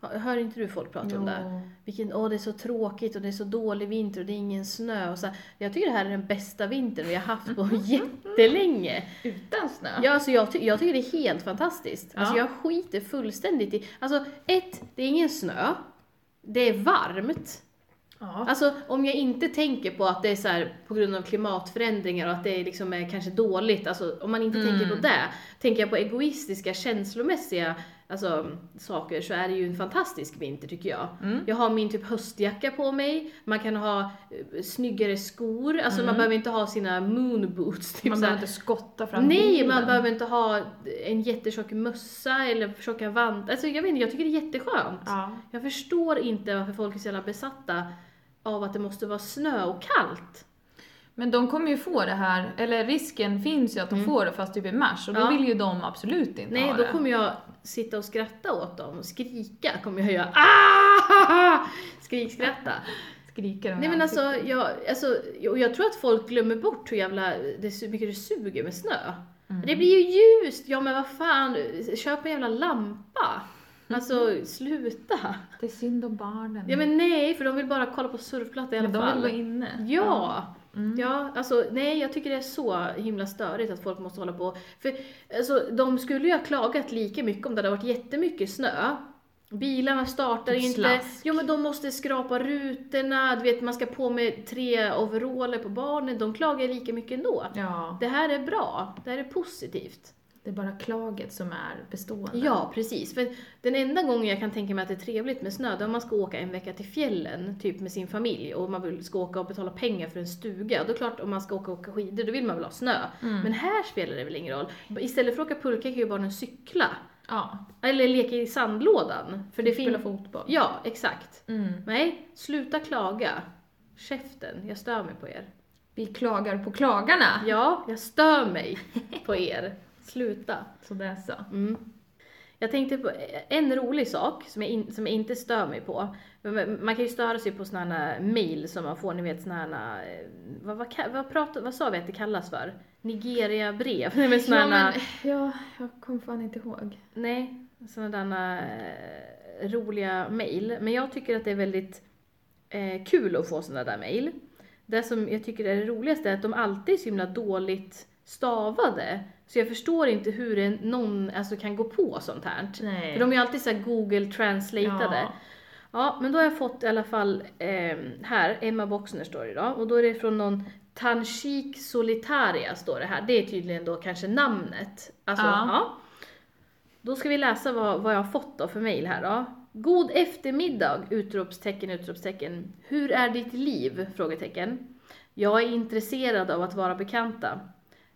B: Hör inte du folk prata om det? Vilken, åh det är så tråkigt och det är så dålig vinter och det är ingen snö och så. Jag tycker det här är den bästa vintern vi har haft på jättelänge.
A: Utan snö?
B: Ja, alltså jag, ty- jag tycker det är helt fantastiskt. Alltså
A: Ja.
B: jag skiter fullständigt i, alltså ett, det är ingen snö. Det är varmt.
A: Ja.
B: Alltså om jag inte tänker på att det är så här på grund av klimatförändringar och att det liksom är kanske dåligt, alltså om man inte
A: Mm.
B: tänker på det, tänker jag på egoistiska, känslomässiga alltså, saker så är det ju en fantastisk vinter tycker jag.
A: Mm.
B: Jag har min typ höstjacka på mig, man kan ha eh, snyggare skor, alltså man behöver inte ha sina moonboots. Typ
A: Mm. man behöver inte skotta fram
B: Nej,
A: bilen.
B: man behöver inte ha en jättetjock mössa eller tjocka vantar. Alltså jag vet inte, jag tycker det är jätteskönt.
A: Ja.
B: Jag förstår inte varför folk är så jävla besatta av att det måste vara snö och kallt.
A: Men de kommer ju få det här, eller risken finns ju att de får det fast typ i mars och då
B: Mm. Ja.
A: vill ju de absolut inte
B: Nej,
A: ha
B: då
A: det.
B: kommer jag sitta och skratta åt dem. Skrika kommer jag göra. Ah! Skrikskratta.
A: Skrika
B: Nej men alltså jag, alltså, och jag tror att folk glömmer bort hur jävla, det, hur mycket det suger med snö.
A: Mm.
B: Det blir ju ljust, ja men vad fan, köp en jävla lampa. Alltså sluta.
A: Det är synd om barnen.
B: Ja men nej, för de vill bara kolla på surfplatta i alla
A: Men de
B: fall.
A: vill vara inne.
B: Ja.
A: Mm.
B: Ja, alltså nej jag tycker det är så himla störigt att folk måste hålla på. För alltså, de skulle ju ha klagat lika mycket om det hade varit jättemycket snö. Bilarna startar
A: Typ
B: inte.
A: slask.
B: Jo men de måste skrapa rutorna, du vet man ska på med tre overaller på barnen. De klagar lika mycket ändå.
A: Ja,
B: Det här är bra, det här är positivt.
A: Det är bara klaget som är bestående.
B: Ja, precis. För den enda gången jag kan tänka mig att det är trevligt med snö, det är om man ska åka en vecka till fjällen, typ med sin familj, och man vill, ska åka och betala pengar för en stuga. Då är klart, om man ska åka och åka skidor, då vill man väl ha snö.
A: Mm.
B: Men här spelar det väl ingen roll. Istället för att åka pulka kan ju barnen cykla.
A: Ja,
B: Eller leka i sandlådan. För det
A: spela fotboll.
B: Ja, exakt.
A: Mm.
B: Nej, sluta klaga. Käften, jag stör mig på er.
A: Vi klagar på klagarna.
B: Ja, jag stör mig på er. Sluta.
A: Så det är så.
B: Mm. Jag tänkte på en rolig sak som jag, in, som jag inte stör mig på. Man kan ju störa sig på såna här mail som man får, ni vet såna här, eh, vad, vad, vad, pratar, vad sa vi att det kallas för? Nigeria-brev? Nej men såna
A: Ja, men, ja, jag kommer fan inte ihåg.
B: nej, såna där eh, roliga mail. Men jag tycker att det är väldigt eh, kul att få såna där mail. Det som jag tycker är det roligaste är att de alltid är så himla dåligt stavade. Så jag förstår inte hur en, någon alltså, kan gå på sånt här.
A: Nej.
B: För de är ju alltid så Google translatade.
A: Ja.
B: Ja. men då har jag fått i alla fall eh, här, Emma Boxner står det idag, och då är det från någon Tanshik Solitaria står det här. Det är tydligen då kanske namnet. Alltså,
A: Ja.
B: ja. Då ska vi läsa vad, vad jag har fått då för mail här då. God eftermiddag! Utropstecken, utropstecken. Hur är ditt liv? Frågetecken. Jag är intresserad av att vara bekanta.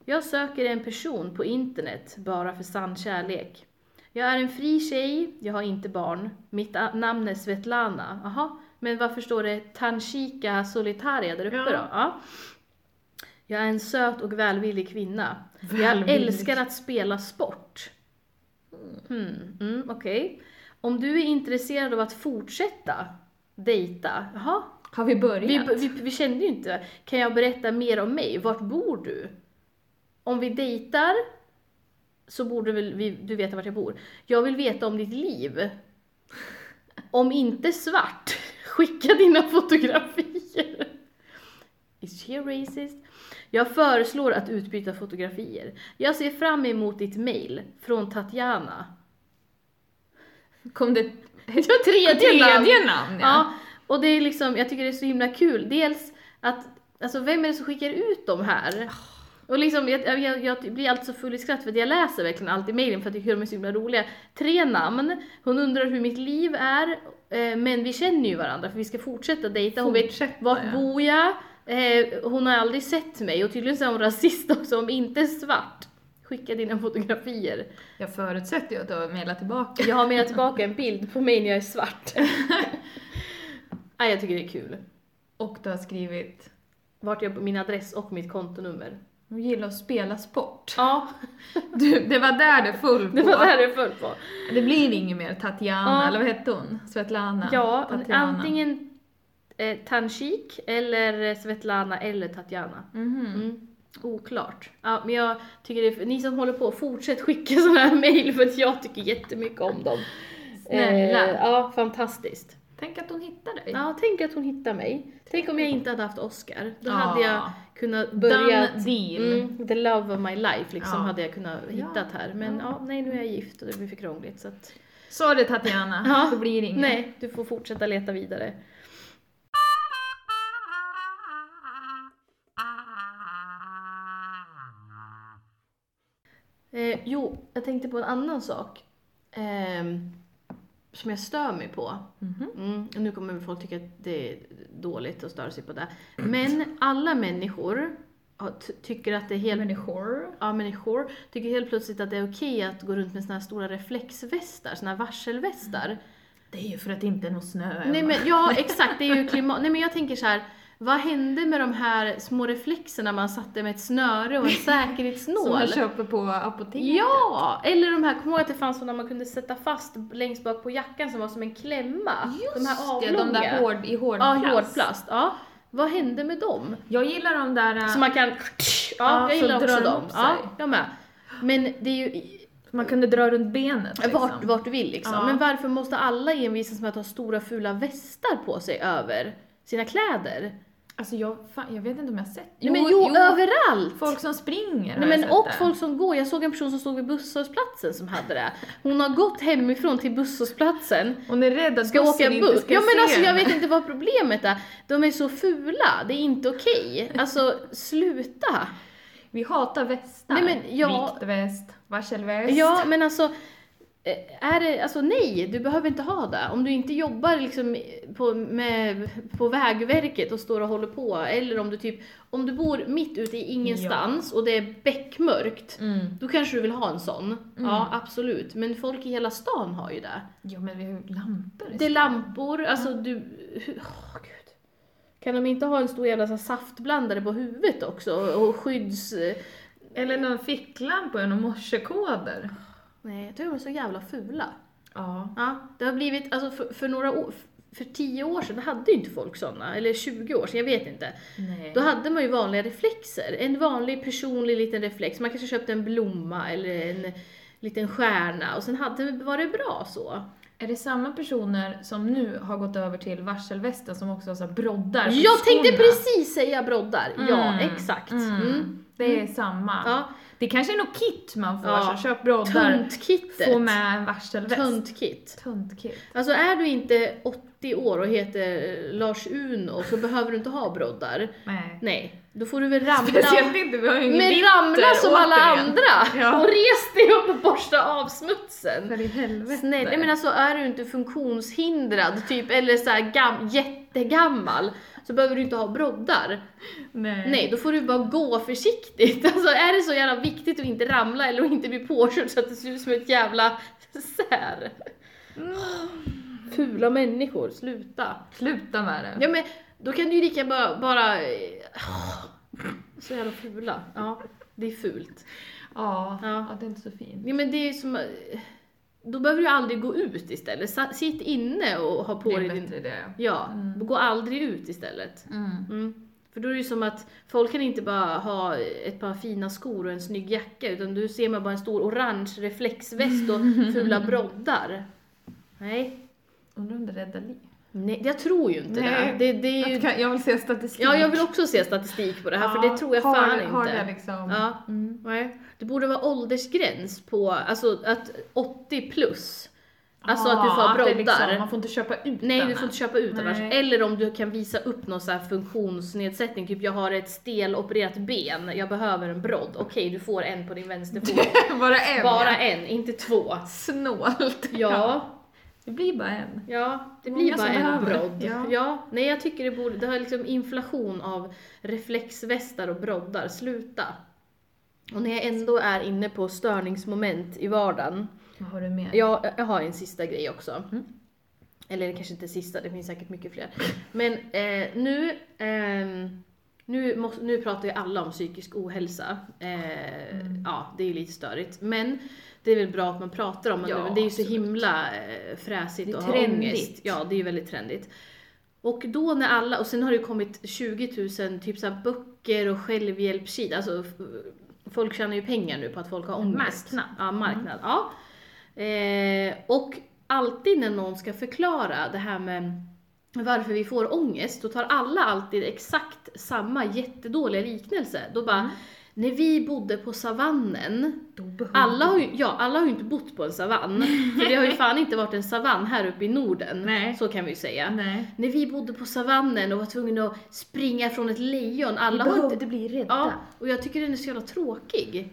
B: Jag söker en person på internet bara för sann kärlek. Jag är en fri tjej, jag har inte barn. Mitt namn är Svetlana. Jaha, men varför står det Tanshika Solitaria där uppe
A: Ja.
B: då? Ja. Jag är en söt och välvillig kvinna. Jag
A: Välvillig.
B: älskar att spela sport. Hmm, mm, okej. Om du är intresserad av att fortsätta dejta, jaha,
A: Har vi börjat?
B: vi, vi, vi kände ju inte. Kan jag berätta mer om mig? Vart bor du? Om vi dejtar så borde väl vi, du veta vart jag bor. Jag vill veta om ditt liv. Om inte svart, skicka dina fotografier. Is she racist? Jag föreslår att utbyta fotografier. Jag ser fram emot ditt mail från Tatjana.
A: Kom det
B: Jag tredje, namn.
A: tredje namn?
B: Ja, och det är liksom, jag tycker det är så himla kul. Dels att, alltså vem är det som skickar ut dem här? Och liksom, jag, jag, jag blir alltså full i skratt för att jag läser verkligen alltid mejlen för att jag tycker de är så himla roliga. Tre namn, hon undrar hur mitt liv är, eh, men vi känner ju varandra för vi ska fortsätta dejta. Hon vet
A: Fortsätta,
B: vart
A: ja.
B: bor jag, eh, hon har aldrig sett mig och tydligen så är hon rasist också, om inte svart. Skicka dina fotografier.
A: Jag förutsätter ju att du har mejlat tillbaka.
B: Jag har med tillbaka en bild på mig när jag är svart. Nej, jag tycker det är kul.
A: Och du har skrivit
B: Vart jag, min adress och mitt kontonummer.
A: Du gillar att spela sport.
B: Ja,
A: Du, det var där det föll på.
B: det var det här det föll på.
A: Det blir inget mer Tatjana,
B: Ja.
A: eller vad hette hon? Svetlana?
B: Ja,
A: Tatjana.
B: antingen eh, Tanshik eller Svetlana eller Tatjana.
A: Mhm.
B: Mm. Oklart. Ja, men jag tycker det är, ni som håller på, fortsätt skicka sådana här mejl för att jag tycker jättemycket om dem.
A: Snälla.
B: Eh, ja, fantastiskt.
A: Tänk att hon hittar dig.
B: Ja, tänk att hon hittar mig. Tänk om jag inte hade haft Oscar. Då
A: Ja.
B: hade jag kunnat börja...
A: Deal.
B: Mm, the love of my life liksom
A: Ja.
B: hade jag kunnat hittat här. Men
A: Ja.
B: ja. nej nu är jag gift och det blir för krångligt så att...
A: Sorry Tatjana,
B: Ja.
A: det blir inget.
B: Nej, du får fortsätta leta vidare. Eh, jo, jag tänkte på en annan sak. ehm, som jag stör mig på.
A: Mhm.
B: Mm, och nu kommer folk tycka att det är dåligt att störa sig på det. Men alla människor tycker att det är helt...
A: Människor.
B: Ja, människor tycker helt plötsligt att det är okej att gå runt med såna här stora reflexvästar, såna här varselvästar.
A: Det är ju för att det inte är någon snö.
B: Nej men ja, exakt, det är ju klimat... Nej men jag tänker så här. Vad hände med de här små reflexerna man satte med ett snöre och en
A: Som
B: säkerhetsnål?
A: man köper på apoteket.
B: Ja! Eller de här, kommer ihåg att det fanns sådana man kunde sätta fast längst bak på jackan som var som en klämma? de här
A: Just
B: avlånga.
A: det, de där hård, i
B: Ja,
A: hårdplast.
B: i hårdplast. Ja. Vad hände med dem?
A: Jag gillar de där...
B: Så man kan... Ja,
A: Ja,
B: jag gillar också
A: de
B: dem. Ja, jag med. Men det är ju
A: man kunde dra runt benet liksom.
B: vart, vart du vill liksom.
A: Ja.
B: Men varför måste alla envisas med att ha stora fula västar på sig över sina kläder?
A: Alltså jag, fan, jag vet inte om jag har sett.
B: Nej, men jo, överallt!
A: Folk som springer
B: Nej, men och
A: det.
B: folk som går. Jag såg en person som stod vid busshållplatsen som hade det. Hon har gått hemifrån till busshållplatsen
A: Hon är rädd att
B: ska åka
A: bussen inte
B: buss.
A: ska
B: Ja men
A: se
B: alltså jag vet inte vad problemet är. De är så fula, det är inte okej. Alltså sluta.
A: Vi hatar västar.
B: Nej, men jag-
A: Viktväst, varselväst.
B: Ja men alltså, är det, alltså nej, du behöver inte ha det. Om du inte jobbar liksom på, med, på Vägverket och står och håller på, eller om du typ, om du bor mitt ute i ingenstans och det är beckmörkt,
A: Mm.
B: då kanske du vill ha en sån. Ja, absolut. Men folk i hela stan har ju det.
A: Ja men vi har ju lampor.
B: Det är lampor, alltså du... hu- Åh gud. Kan de inte ha en stor jävla så saftblandare på huvudet också? Och skydds...
A: Eller någon ficklampa och någon morsekoder.
B: Nej, jag tycker de är så jävla fula.
A: Ja.
B: Ja, det har blivit, alltså för, för några år, för tio år sedan hade ju inte folk såna, eller 20 år sedan, jag vet inte.
A: Nej.
B: Då hade man ju vanliga reflexer, en vanlig personlig liten reflex. Man kanske köpte en blomma eller en liten stjärna och sen hade, var det bra så.
A: Är det samma personer som nu har gått över till varselvästen som också har så broddar
B: Jag tänkte
A: skorna?
B: precis säga broddar, ja
A: Mm,
B: exakt.
A: Mm.
B: Mm.
A: Det är samma.
B: Ja,
A: Det kanske är något kit man får,
B: Ja.
A: så köp broddar,
B: tuntkittet.
A: få med en varselväst.
B: Tuntkit.
A: Tuntkit.
B: Alltså är du inte 80 år och heter Lars Uno så behöver du inte ha broddar.
A: Nej.
B: Nej, då får du väl ramla.
A: Speciellt inte, vi har ju
B: Men ramla som alla andra!
A: Ja.
B: Och res dig upp och borsta av smutsen.
A: För i helvete.
B: Snälla, jag menar så är du inte funktionshindrad typ, eller så här gam, jättegammal, så behöver du inte ha broddar.
A: Nej.
B: Nej, då får du bara gå försiktigt. Alltså är det så jävla viktigt att inte ramla eller att inte bli påkörd så att det ser ut som ett jävla sär. Fula människor, sluta.
A: Sluta med det.
B: Ja men då kan du ju lika bara, bara så jävla fula. Ja, det är fult.
A: Ja,
B: Ja.
A: ja. det är inte så fint.
B: Ja, men det är som, då behöver du aldrig gå ut istället. Sitt inne och ha på
A: Det är
B: dig din...
A: bättre idé.
B: Ja,
A: Mm.
B: gå aldrig ut istället.
A: Mm.
B: Mm. För då är det ju som att folk kan inte bara ha ett par fina skor och en snygg jacka utan du ser man bara en stor orange reflexväst och fula broddar. Nej,
A: Undrar om det räddar liv.
B: Nej jag tror ju inte
A: Nej,
B: det. det, det är ju...
A: Jag, kan, jag vill se statistik.
B: Ja, jag vill också se statistik på det här för det tror jag
A: har,
B: fan
A: Har
B: inte.
A: det liksom.
B: Ja.
A: Mm.
B: Nej. Det borde vara åldersgräns på, alltså att 80 plus. Alltså att du får ha
A: Ja,
B: broddar.
A: Liksom, man får inte köpa ut
B: Nej,
A: den
B: du får inte köpa ut annars. Eller om du kan visa upp någon så här funktionsnedsättning, typ jag har ett stelopererat ben, jag behöver en brodd. Okej, du får en på din vänsterfot.
A: Bara en.
B: Bara
A: ja.
B: en, inte två.
A: Snålt.
B: Ja,
A: Det blir bara en.
B: ja det
A: Många
B: blir bara en brodd. Ja.
A: Ja.
B: nej jag tycker det borde, det har liksom inflation av reflexvästar och broddar, sluta. Och när jag ändå är inne på störningsmoment i vardagen,
A: Vad har du mer?
B: jag, jag har en sista grej också.
A: Mm.
B: Eller kanske inte sista, det finns säkert mycket fler. Men eh, nu, ehm, nu, måste, nu pratar ju alla om psykisk ohälsa. Eh,
A: Mm.
B: Ja, det är ju lite störigt. Men det är väl bra att man pratar om det
A: Ja,
B: nu, men det är ju så
A: absolut.
B: himla eh, fräsigt
A: Det
B: och
A: trendigt.
B: ångest. Ja, det är ju väldigt trendigt. Och då när alla, och sen har det ju kommit 20 000 typ så böcker och självhjälpssidor. Alltså, folk tjänar ju pengar nu på att folk har ångest.
A: Marknad.
B: Ja, marknad. Ja. Eh, och alltid när någon ska förklara det här med varför vi får ångest, då tar alla alltid exakt samma jättedåliga liknelse. Då bara,
A: Mm.
B: När vi bodde på savannen, alla har, ju, ja, alla har ju inte bott på en savann, för det har ju fan inte varit en savann här uppe i Norden.
A: Nej.
B: Så kan vi ju säga.
A: Nej.
B: När vi bodde på savannen och var tvungna att springa från ett lejon, alla
A: Vi
B: har inte...
A: bli rädda.
B: Ja, och jag tycker den är så jävla tråkig.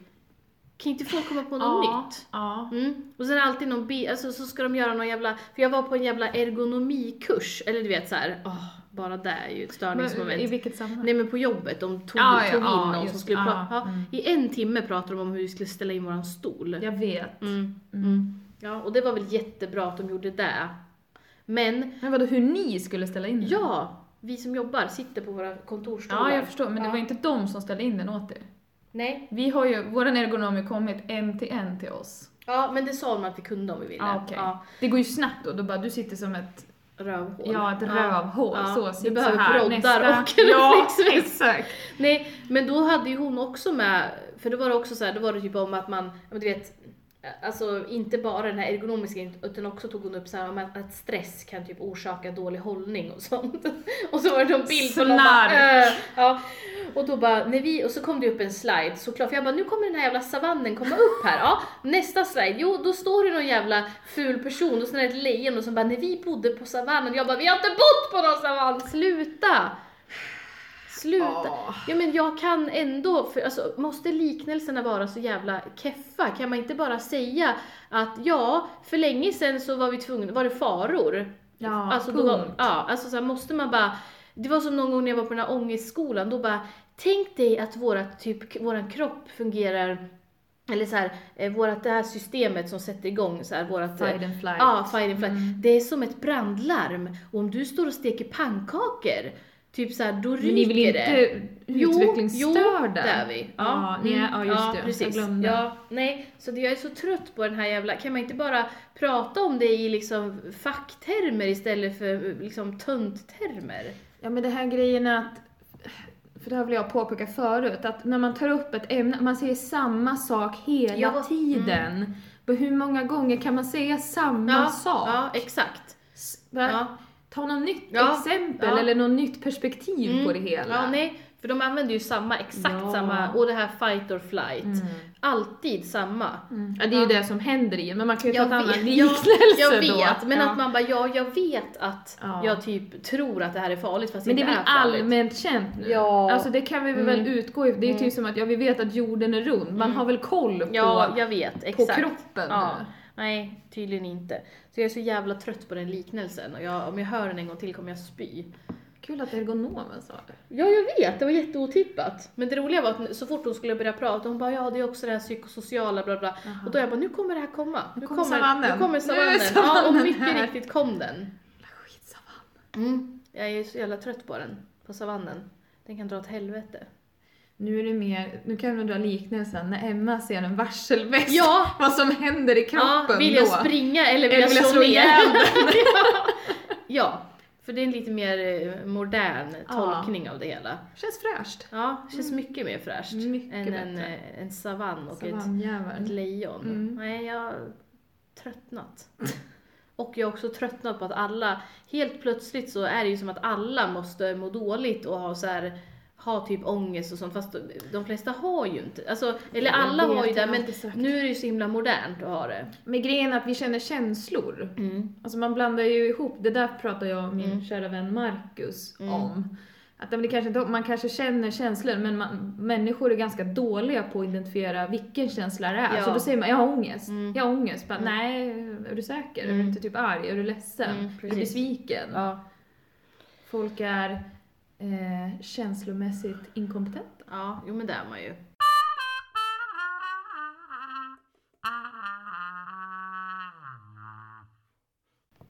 B: Kan inte folk komma på något
A: ja.
B: nytt?
A: Ja.
B: Mm. Och sen är det alltid någon bi- alltså så ska de göra någon jävla, för jag var på en jävla ergonomikurs, eller du vet så här, åh, bara det är ju ett störningsmoment.
A: Men, I vilket sammanhang?
B: Nej men på jobbet, de tog,
A: Ja, ja,
B: tog in
A: ja,
B: någon som
A: just,
B: skulle
A: ja,
B: prata. Ja,
A: mm.
B: I en timme pratade de om hur vi skulle ställa in våran stol.
A: Jag vet.
B: Mm.
A: Mm.
B: Ja, och det var väl jättebra att de gjorde det. Men,
A: Men vadå, hur ni skulle ställa in den?
B: ja, vi som jobbar sitter på våra kontorsstolar.
A: Ja, jag förstår, men det
B: Ja.
A: var inte de som ställde in den åt er.
B: Nej.
A: Vi har ju, våran ergonom har kommit en till en till oss.
B: Ja, men det sa de att vi kunde om vi ville.
A: Ja, okej.
B: Ja,
A: Det går ju snabbt då, då bara du sitter som ett,
B: rövhål.
A: ja ett rövhål,
B: Ja.
A: så
B: Du behöver
A: så här,
B: broddar
A: nästa.
B: och en
A: Ja,
B: reflexväst.
A: exakt.
B: Nej, men då hade ju hon också med, för då var det också så här, då var det typ om att man, du vet, alltså inte bara den här ergonomiska utan också tog hon upp så här att, stress kan typ orsaka dålig hållning och sånt. Och så var det någon bild på någon bara, äh, ja. Och då bara, när vi, och så kom det upp en slide såklart, för jag bara nu kommer den här jävla savannen komma upp här. Ja, nästa slide, jo då står det någon jävla ful person och sen är det ett lejon och så bara när vi bodde på savannen, jag bara vi har inte bott på någon savann, sluta! Sluta!
A: Åh.
B: Ja men jag kan ändå, för, alltså, måste liknelserna vara så jävla keffa? Kan man inte bara säga att ja, för länge sedan så var vi tvungna, var det faror?
A: Ja,
B: alltså, då var,
A: punkt.
B: ja, alltså så här, måste man bara, det var som någon gång när jag var på den här ångestskolan, då bara, tänk dig att våra, typ, våran kropp fungerar eller så här, eh, vårat, det här systemet som sätter igång så här, vårat, eh,
A: Fight and flight.
B: Ja, fight and flight.
A: Mm.
B: Det är som ett brandlarm. Och om du står och steker pannkakor, typ så här, då ryker
A: Men ni
B: det.
A: inte
B: Jo,
A: utvecklingsstörda?
B: det är vi.
A: Ja, ni är, ja just
B: ja,
A: det. Jag
B: precis.
A: glömde.
B: Ja, nej, så det, jag är så trött på den här jävla, kan man inte bara prata om det i liksom facktermer istället för liksom tönttermer?
A: Ja men det här grejen är att, för det har väl jag påpekat förut, att när man tar upp ett ämne, man säger samma sak hela
B: Ja, mm.
A: tiden. Men hur många gånger kan man säga samma sak?
B: ja, exakt.
A: S-
B: Ja.
A: Ta något nytt
B: Ja,
A: exempel
B: ja.
A: eller något nytt perspektiv
B: Mm.
A: på det hela.
B: Ja, nej, för de använder ju samma, exakt
A: Ja.
B: samma, och det här fight or flight.
A: Mm.
B: Alltid samma.
A: Mm. Ja, det är ju det som händer i en, men man kan ju ta
B: Jag
A: ett annat liknelse
B: jag, jag
A: då.
B: vet, men
A: ja.
B: att man bara, ja jag vet att
A: Ja.
B: jag typ tror att det här är farligt fast
A: Men det är
B: inte
A: väl
B: är farligt.
A: allmänt känt nu?
B: Ja.
A: Alltså det kan vi väl
B: Mm.
A: utgå ifrån. Det är ju
B: Mm.
A: typ som att ja, vi vet att jorden är rund. Man
B: Mm.
A: har väl koll på,
B: Ja, jag vet,
A: på
B: exakt.
A: kroppen
B: Ja.
A: nu.
B: Nej, tydligen inte. Så jag är så jävla trött på den liknelsen och jag, om jag hör den en gång till kommer jag spy.
A: Kul att ergonomen sa det.
B: Ja, jag vet, det var jätteotippat. Men det roliga var att så fort hon skulle börja prata, hon bara ja det är också det här psykosociala bla bla.
A: Aha.
B: Och då jag bara nu kommer det här komma.
A: Nu kommer savannen.
B: Nu kommer
A: Nu är
B: savannen.
A: savannen
B: ja, och mycket
A: här.
B: riktigt kom den.
A: Skitsamma.
B: Mm. Jag är så jävla trött på den, på savannen. Den kan dra åt helvete.
A: Nu är det mer, nu kan du dra liknelsen när Emma ser en varselväst.
B: Ja,
A: Vad som händer i kroppen
B: ja vill jag
A: då.
B: springa eller vill
A: Eller
B: jag
A: vill jag
B: slå,
A: ihjäl
B: ja. ja, för det är en lite mer eh, modern
A: Ja.
B: tolkning av det hela.
A: Känns fräscht.
B: Ja, känns mycket mer fräscht
A: Mycket
B: än en,
A: bättre.
B: eh, en savann och ett, ett lejon.
A: Mm.
B: Nej, jag har tröttnat. Och jag har också tröttnat på att alla, helt plötsligt så är det ju som att alla måste må dåligt och ha så här ha typ ångest och sånt, fast de flesta har ju inte, alltså, eller alla har ju det, men nu är det ju så himla modernt att ha det.
A: Men grejen är att vi känner känslor.
B: Mm.
A: Alltså man blandar ju ihop, det där pratar jag och min
B: Mm.
A: kära vän Marcus
B: Mm.
A: om. Att det kanske inte, man kanske känner känslor men man, människor är ganska dåliga på att identifiera vilken känsla det är.
B: Ja.
A: Så då säger man jag har ångest,
B: Mm.
A: jag har ångest. Bara,
B: Mm.
A: Nej, är du säker? Är du
B: Mm.
A: inte typ arg? Är du ledsen?
B: Mm,
A: är du besviken?
B: Ja.
A: Folk är eh, känslomässigt inkompetenta.
B: ja, jo men det är man ju.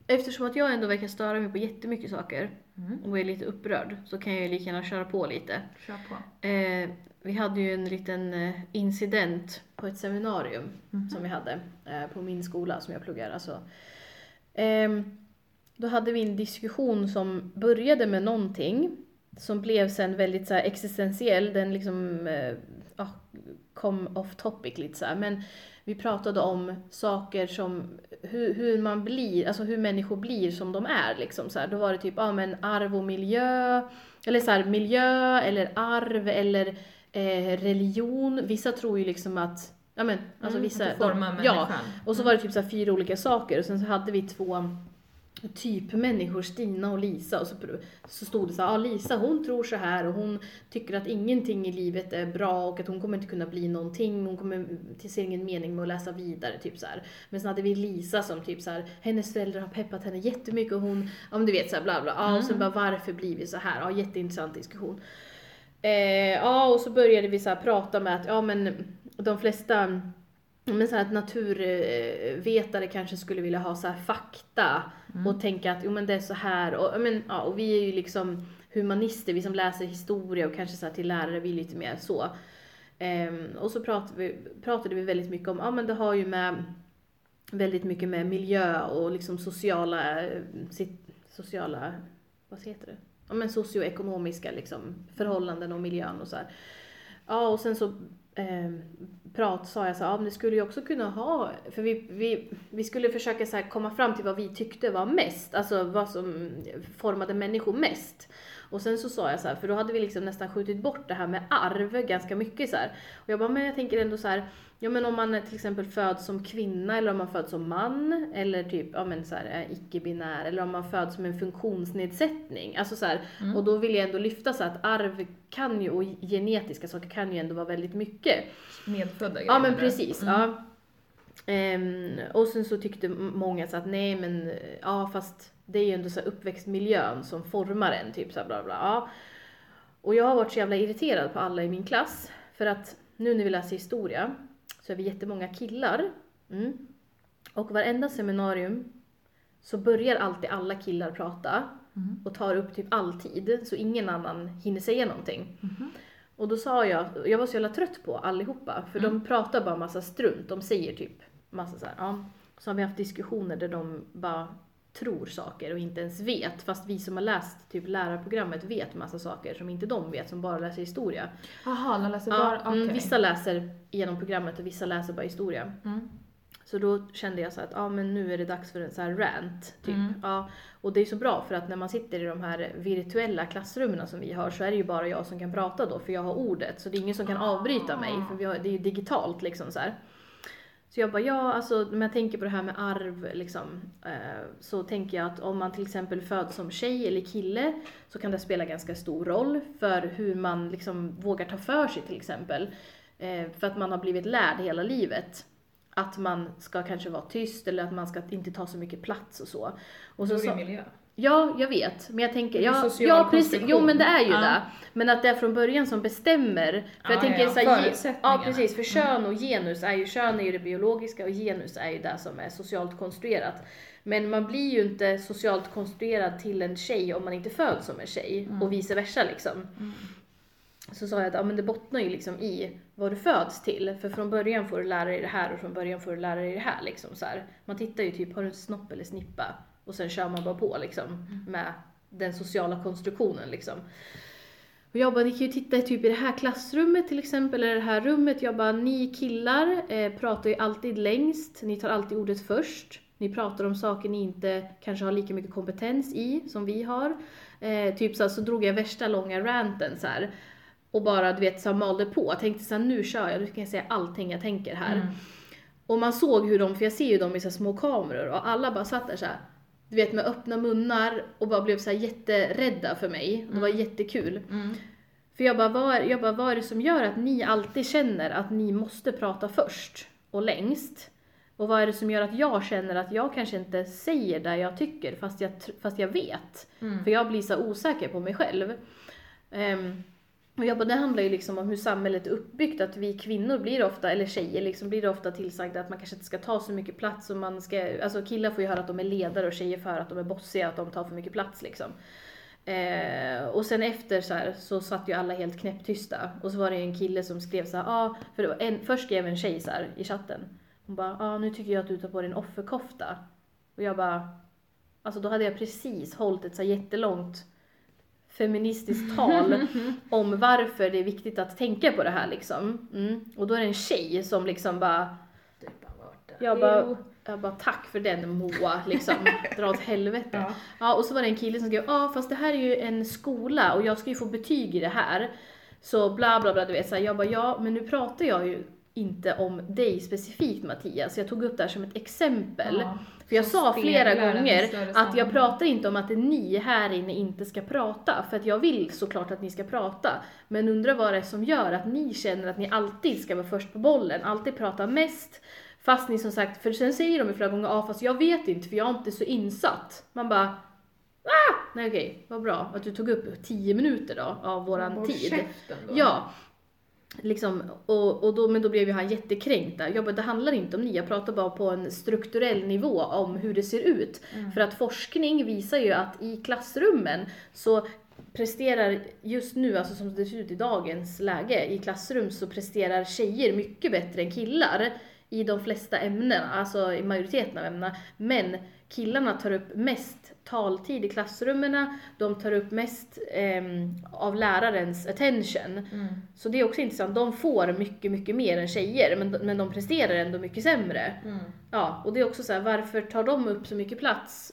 B: Eftersom att jag ändå verkar störa mig på jättemycket saker
A: Mm.
B: och är lite upprörd så kan jag ju lika gärna köra på lite.
A: Kör på.
B: Eh, vi hade ju en liten eh, incident på ett seminarium
A: Mhm.
B: som vi hade eh, på min skola som jag pluggar. Alltså. Ehm, då hade vi en diskussion som började med någonting. Som blev sen väldigt så existentiell, den liksom eh, ja, kom off topic lite så här. men vi pratade om saker som hur, hur man blir, alltså hur människor blir som de är liksom så här. Då var det typ, ja men arv och miljö, eller så här, miljö eller arv eller eh, religion. Vissa tror ju liksom att Ja men alltså
A: Mm,
B: vissa...
A: att det formar
B: ja,
A: människan.
B: och så var det typ så fyra olika saker och sen så hade vi två typmänniskor, Stina och Lisa och så, så stod det så här, ja Lisa hon tror så här och hon tycker att ingenting i livet är bra och att hon kommer inte kunna bli någonting, hon kommer till ser ingen mening med att läsa vidare typ så här. Men sen hade vi Lisa som typ så här, hennes föräldrar har peppat henne jättemycket och hon, ja men du vet så här bla bla, ja och sen bara varför blir vi så här? Ja jätteintressant diskussion. Eh, ja och så började vi så här prata med att, ja men de flesta men så här att naturvetare kanske skulle vilja ha så fakta och tänka att jo men det är så här och, men, ja, och vi är ju liksom humanister, vi som läser historia och kanske så till lärare, vi är lite mer så. Ehm, och så pratade vi, pratade vi väldigt mycket om, ja men det har ju med väldigt mycket med miljö och liksom sociala, eh, sociala, vad heter det? Ja men socioekonomiska liksom förhållanden och miljön och så här. Ja och sen så eh, prat sa jag så här, ja men det skulle ju också kunna ha, för vi, vi, vi skulle försöka så här komma fram till vad vi tyckte var mest, alltså vad som formade människor mest. Och sen så sa jag så här, för då hade vi liksom nästan skjutit bort det här med arv ganska mycket så här. Och jag bara, men jag tänker ändå så här, ja men om man till exempel föds som kvinna eller om man föds som man eller typ, ja men så här är icke-binär eller om man föds som en funktionsnedsättning. Alltså så här, och då vill jag ändå lyfta så att arv kan ju, och genetiska saker kan ju ändå vara väldigt mycket.
A: Medfödda
B: Ja men
A: grejer.
B: precis. Ja. Ehm, och sen så tyckte många så att nej men ja fast det är ju ändå så uppväxtmiljön som formar en typ så här bla bla. Ja. Och jag har varit så jävla irriterad på alla i min klass för att nu när vi läser historia så är vi jättemånga killar. Mm. Och varenda seminarium så börjar alltid alla killar prata
A: Mm.
B: och tar upp typ all tid så ingen annan hinner säga någonting.
A: Mhm.
B: Och då sa jag, jag var så jävla trött på allihopa, för de pratar bara massa strunt, de säger typ massa så här, ja. Så har vi haft diskussioner där de bara tror saker och inte ens vet, fast vi som har läst typ lärarprogrammet vet massa saker som inte de vet, som bara läser historia.
A: Jaha, de läser
B: Ja,
A: bara, okej.
B: mm, vissa läser igenom programmet och vissa läser bara historia.
A: Mm.
B: Så då kände jag så att, ja men nu är det dags för en så här rant, typ.
A: Mm.
B: Ja, och det är så bra för att när man sitter i de här virtuella klassrummen som vi har så är det ju bara jag som kan prata då, för jag har ordet. Så det är ingen som kan avbryta mig, för har, det är ju digitalt liksom så här. Så jag bara, ja alltså när jag tänker på det här med arv liksom, eh, så tänker jag att om man till exempel föds som tjej eller kille så kan det spela ganska stor roll för hur man liksom vågar ta för sig till exempel. Eh, för att man har blivit lärd hela livet att man ska kanske vara tyst eller att man ska inte ta så mycket plats och så. Och så, så
A: miljö.
B: Ja, jag vet. Men jag tänker, ja, ja precis, jo men det är ju
A: Ja.
B: det. Men att det är från början som bestämmer. För
A: Ja,
B: jag tänker
A: ja,
B: så här. Ja precis, för kön och genus är ju, kön är ju det biologiska och genus är ju det som är socialt konstruerat. Men man blir ju inte socialt konstruerad till en tjej om man inte föds som en tjej och vice versa liksom. Så sa jag att ja, men det bottnar ju liksom i vad du föds till. För från början får du lära dig det här och från början får du lära dig det här. Liksom, så här. Man tittar ju typ, har du en snopp eller snippa? Och sen kör man bara på liksom, med den sociala konstruktionen. Liksom. Och jag bara, ni kan ju titta typ i det här klassrummet till exempel, eller det här rummet. Jag bara, ni killar eh, pratar ju alltid längst, ni tar alltid ordet först. Ni pratar om saker ni inte kanske har lika mycket kompetens i som vi har. Eh, typ så, här, så drog jag värsta långa ranten så här. Och bara du vet så här, malde på. Jag tänkte så här, nu kör jag, nu kan jag säga allting jag tänker här.
A: Mm.
B: Och man såg hur de, för jag ser ju dem i så små kameror och alla bara satt där så här, du vet med öppna munnar och bara blev så här jätterädda för mig. Det var jättekul.
A: Mm.
B: För jag bara, vad jag bara, vad är det som gör att ni alltid känner att ni måste prata först och längst? Och vad är det som gör att jag känner att jag kanske inte säger det jag tycker fast jag, fast jag vet?
A: Mm.
B: För jag blir så osäker på mig själv. Ehm, och jag bara, det handlar ju liksom om hur samhället är uppbyggt, att vi kvinnor blir ofta, eller tjejer liksom, blir ofta tillsagda att man kanske inte ska ta så mycket plats och man ska, alltså killar får ju höra att de är ledare och tjejer får höra att de är bossiga, att de tar för mycket plats liksom. Eh, och sen efter så här så satt ju alla helt knäpptysta och så var det ju en kille som skrev så här, ah, för det var en, först skrev en tjej så här i chatten. Hon bara, ah, nu tycker jag att du tar på dig en offerkofta. Och jag bara, alltså då hade jag precis hållit ett så här jättelångt feministiskt tal om varför det är viktigt att tänka på det här liksom. Mm. Och då är det en tjej som liksom bara, jag bara, jag bara tack för den Moa, liksom, dra åt helvete.
A: Ja.
B: Ja, och så var det en kille som skrev, ja fast det här är ju en skola och jag ska ju få betyg i det här. Så bla bla bla, du vet. Så här, jag bara, ja men nu pratar jag ju inte om dig specifikt Mattias, jag tog upp det här som ett exempel.
A: Ja,
B: För jag sa flera gånger att jag pratar inte om att ni här inne inte ska prata, för att jag vill såklart att ni ska prata. Men undrar vad det är som gör att ni känner att ni alltid ska vara först på bollen, alltid prata mest. Fast ni som sagt, för sen säger de ju flera gånger, ja fast jag vet inte för jag är inte så insatt. Man bara, ah! Nej okej, vad bra att du tog upp 10 minuter då av våran
A: Håll
B: tid.
A: då.
B: Ja. Liksom, och, och då, men då blev ju han jättekränkt där. Jag bara, det handlar inte om ni, jag pratar bara på en strukturell nivå om hur det ser ut.
A: Mm.
B: För att forskning visar ju att i klassrummen så presterar just nu, alltså som det ser ut i dagens läge, i klassrum så presterar tjejer mycket bättre än killar i de flesta ämnen, alltså i majoriteten av ämnena. Men killarna tar upp mest taltid i klassrummen, de tar upp mest ehm, av lärarens attention.
A: Mm.
B: Så det är också intressant, de får mycket, mycket mer än tjejer, men, men de presterar ändå mycket sämre.
A: Mm.
B: Ja, och det är också så här, varför tar de upp så mycket plats?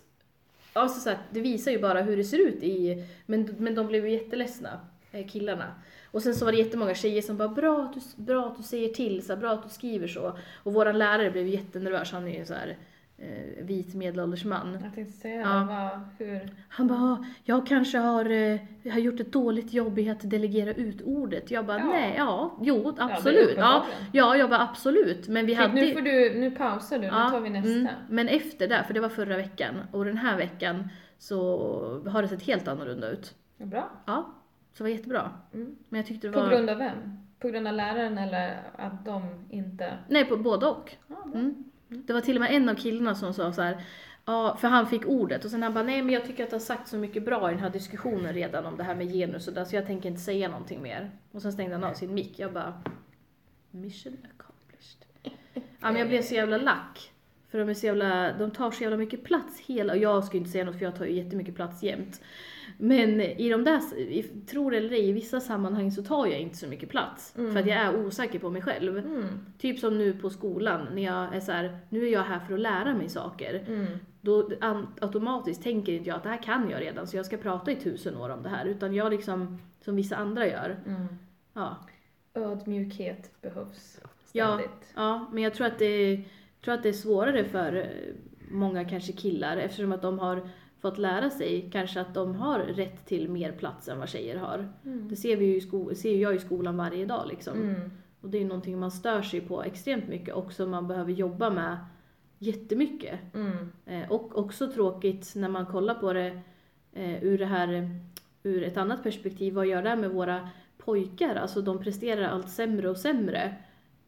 B: Alltså så här, det visar ju bara hur det ser ut i, men, men de blev ju jätteledsna, eh, killarna. Och sen så var det jättemånga tjejer som bara, bra att du, bra att du säger till, så här, bra att du skriver så. Och våran lärare blev jättenervös, han är ju så här eh, vit medelålders man.
A: Jag tänkte säga,
B: Ja.
A: vad, hur...
B: Han bara, "Ah, jag kanske har, eh, har gjort ett dåligt jobb i att delegera ut ordet. Jag bara,
A: Ja.
B: nej, ja, jo, absolut. Ja, ja, jag bara absolut. Men vi
A: Typ,
B: hade
A: nu får du, nu pausar du, nu
B: Ja,
A: tar vi nästa.
B: mm. Men efter det, för det var förra veckan, och den här veckan så har det sett helt annorlunda ut.
A: Ja, Bra.
B: Ja, så det var jättebra.
A: Mm.
B: Men jag tyckte det
A: På
B: var...
A: grund av vem? På grund av läraren eller att de inte...
B: Nej, på både och.
A: Ja.
B: Mm. Det var till och med en av killarna som sa så här. Ja, för han fick ordet och sen han bara, nej men jag tycker att det har sagt så mycket bra i den här diskussionen redan om det här med genus och där, så jag tänker inte säga någonting mer. Och sen stängde han av sin mick. Jag bara, mission accomplished. Ja men jag blev så jävla lack. För de är så jävla, de tar så jävla mycket plats hela, och jag ska ju inte säga något för jag tar ju jättemycket plats jämt. Men i de där, tror eller ej, i vissa sammanhang så tar jag inte så mycket plats.
A: Mm.
B: För att jag är osäker på mig själv.
A: Mm.
B: Typ som nu på skolan, när jag är så här, nu är jag här för att lära mig saker.
A: Mm.
B: Då automatiskt tänker inte jag att det här kan jag redan, så jag ska prata i tusen år om det här. Utan jag liksom, som vissa andra gör.
A: Mm.
B: Ja,
A: Ödmjukhet behövs
B: Ja.
A: ständigt.
B: ja men jag tror att, det, tror att det är svårare för eh, många kanske killar eftersom att de har fått lära sig kanske att de har rätt till mer plats än vad tjejer har.
A: Mm.
B: Det ser, vi ju i sko- ser jag i skolan varje dag liksom.
A: Mm.
B: Och det är ju någonting man stör sig på extremt mycket och som man behöver jobba med jättemycket.
A: Mm.
B: Eh, och också tråkigt när man kollar på det eh, ur det här, ur ett annat perspektiv, vad gör det med våra pojkar? Alltså de presterar allt sämre och sämre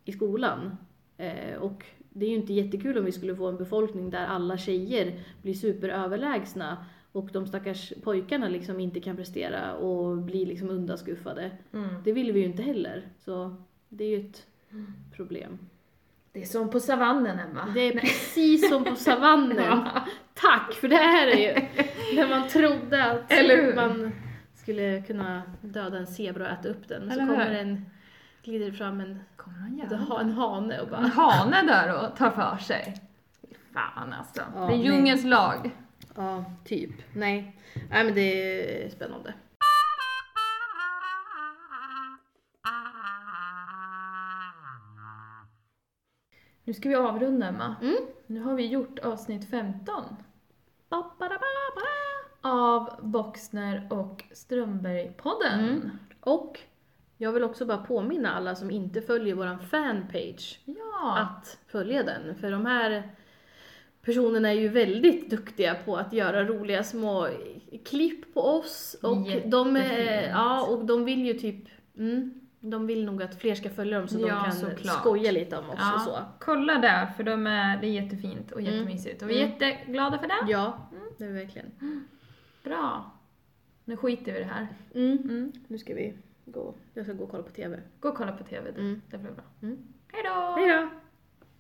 B: i skolan. Eh, och det är ju inte jättekul om vi skulle få en befolkning där alla tjejer blir superöverlägsna och de stackars pojkarna liksom inte kan prestera och blir liksom undanskuffade.
A: Mm.
B: Det vill vi ju inte heller. Så det är ju ett problem.
A: Det är som på savannen, Emma.
B: Det är precis som på savannen.
A: Ja.
B: Tack, för det här är ju när man trodde att man skulle kunna döda en zebra och äta upp den. Så kommer en, glider fram en, en, en hane och
A: En
B: bara
A: hane där och tar för sig. Fan alltså.
B: Ja,
A: det är
B: nej.
A: djungelns lag.
B: Ja, typ. Nej. Nej men det är spännande.
A: Nu ska vi avrunda, Emma.
B: Mm.
A: Nu har vi gjort avsnitt 15
B: Ba, ba, da, ba.
A: av Boxner och Strömberg-podden.
B: Mm. Och jag vill också bara påminna alla som inte följer våran fanpage
A: Ja.
B: att följa den. För de här personerna är ju väldigt duktiga på att göra roliga små klipp på oss. Och de, är, ja, och de vill ju typ, mm, de vill nog att fler ska följa dem så
A: Ja,
B: de kan
A: såklart.
B: skoja lite om oss
A: Ja,
B: och så.
A: Kolla där, för de är, det är jättefint och
B: Mm.
A: jättemysigt. Och vi är
B: Mm.
A: jätteglada för det.
B: Ja, det är verkligen.
A: Bra. Nu skiter vi i det här.
B: Mm.
A: Mm.
B: Nu ska vi gå, jag ska gå och kolla på TV.
A: Gå och kolla på TV du.
B: Mm.
A: Det blir bra.
B: Mm.
A: Hej då!
B: Hej då!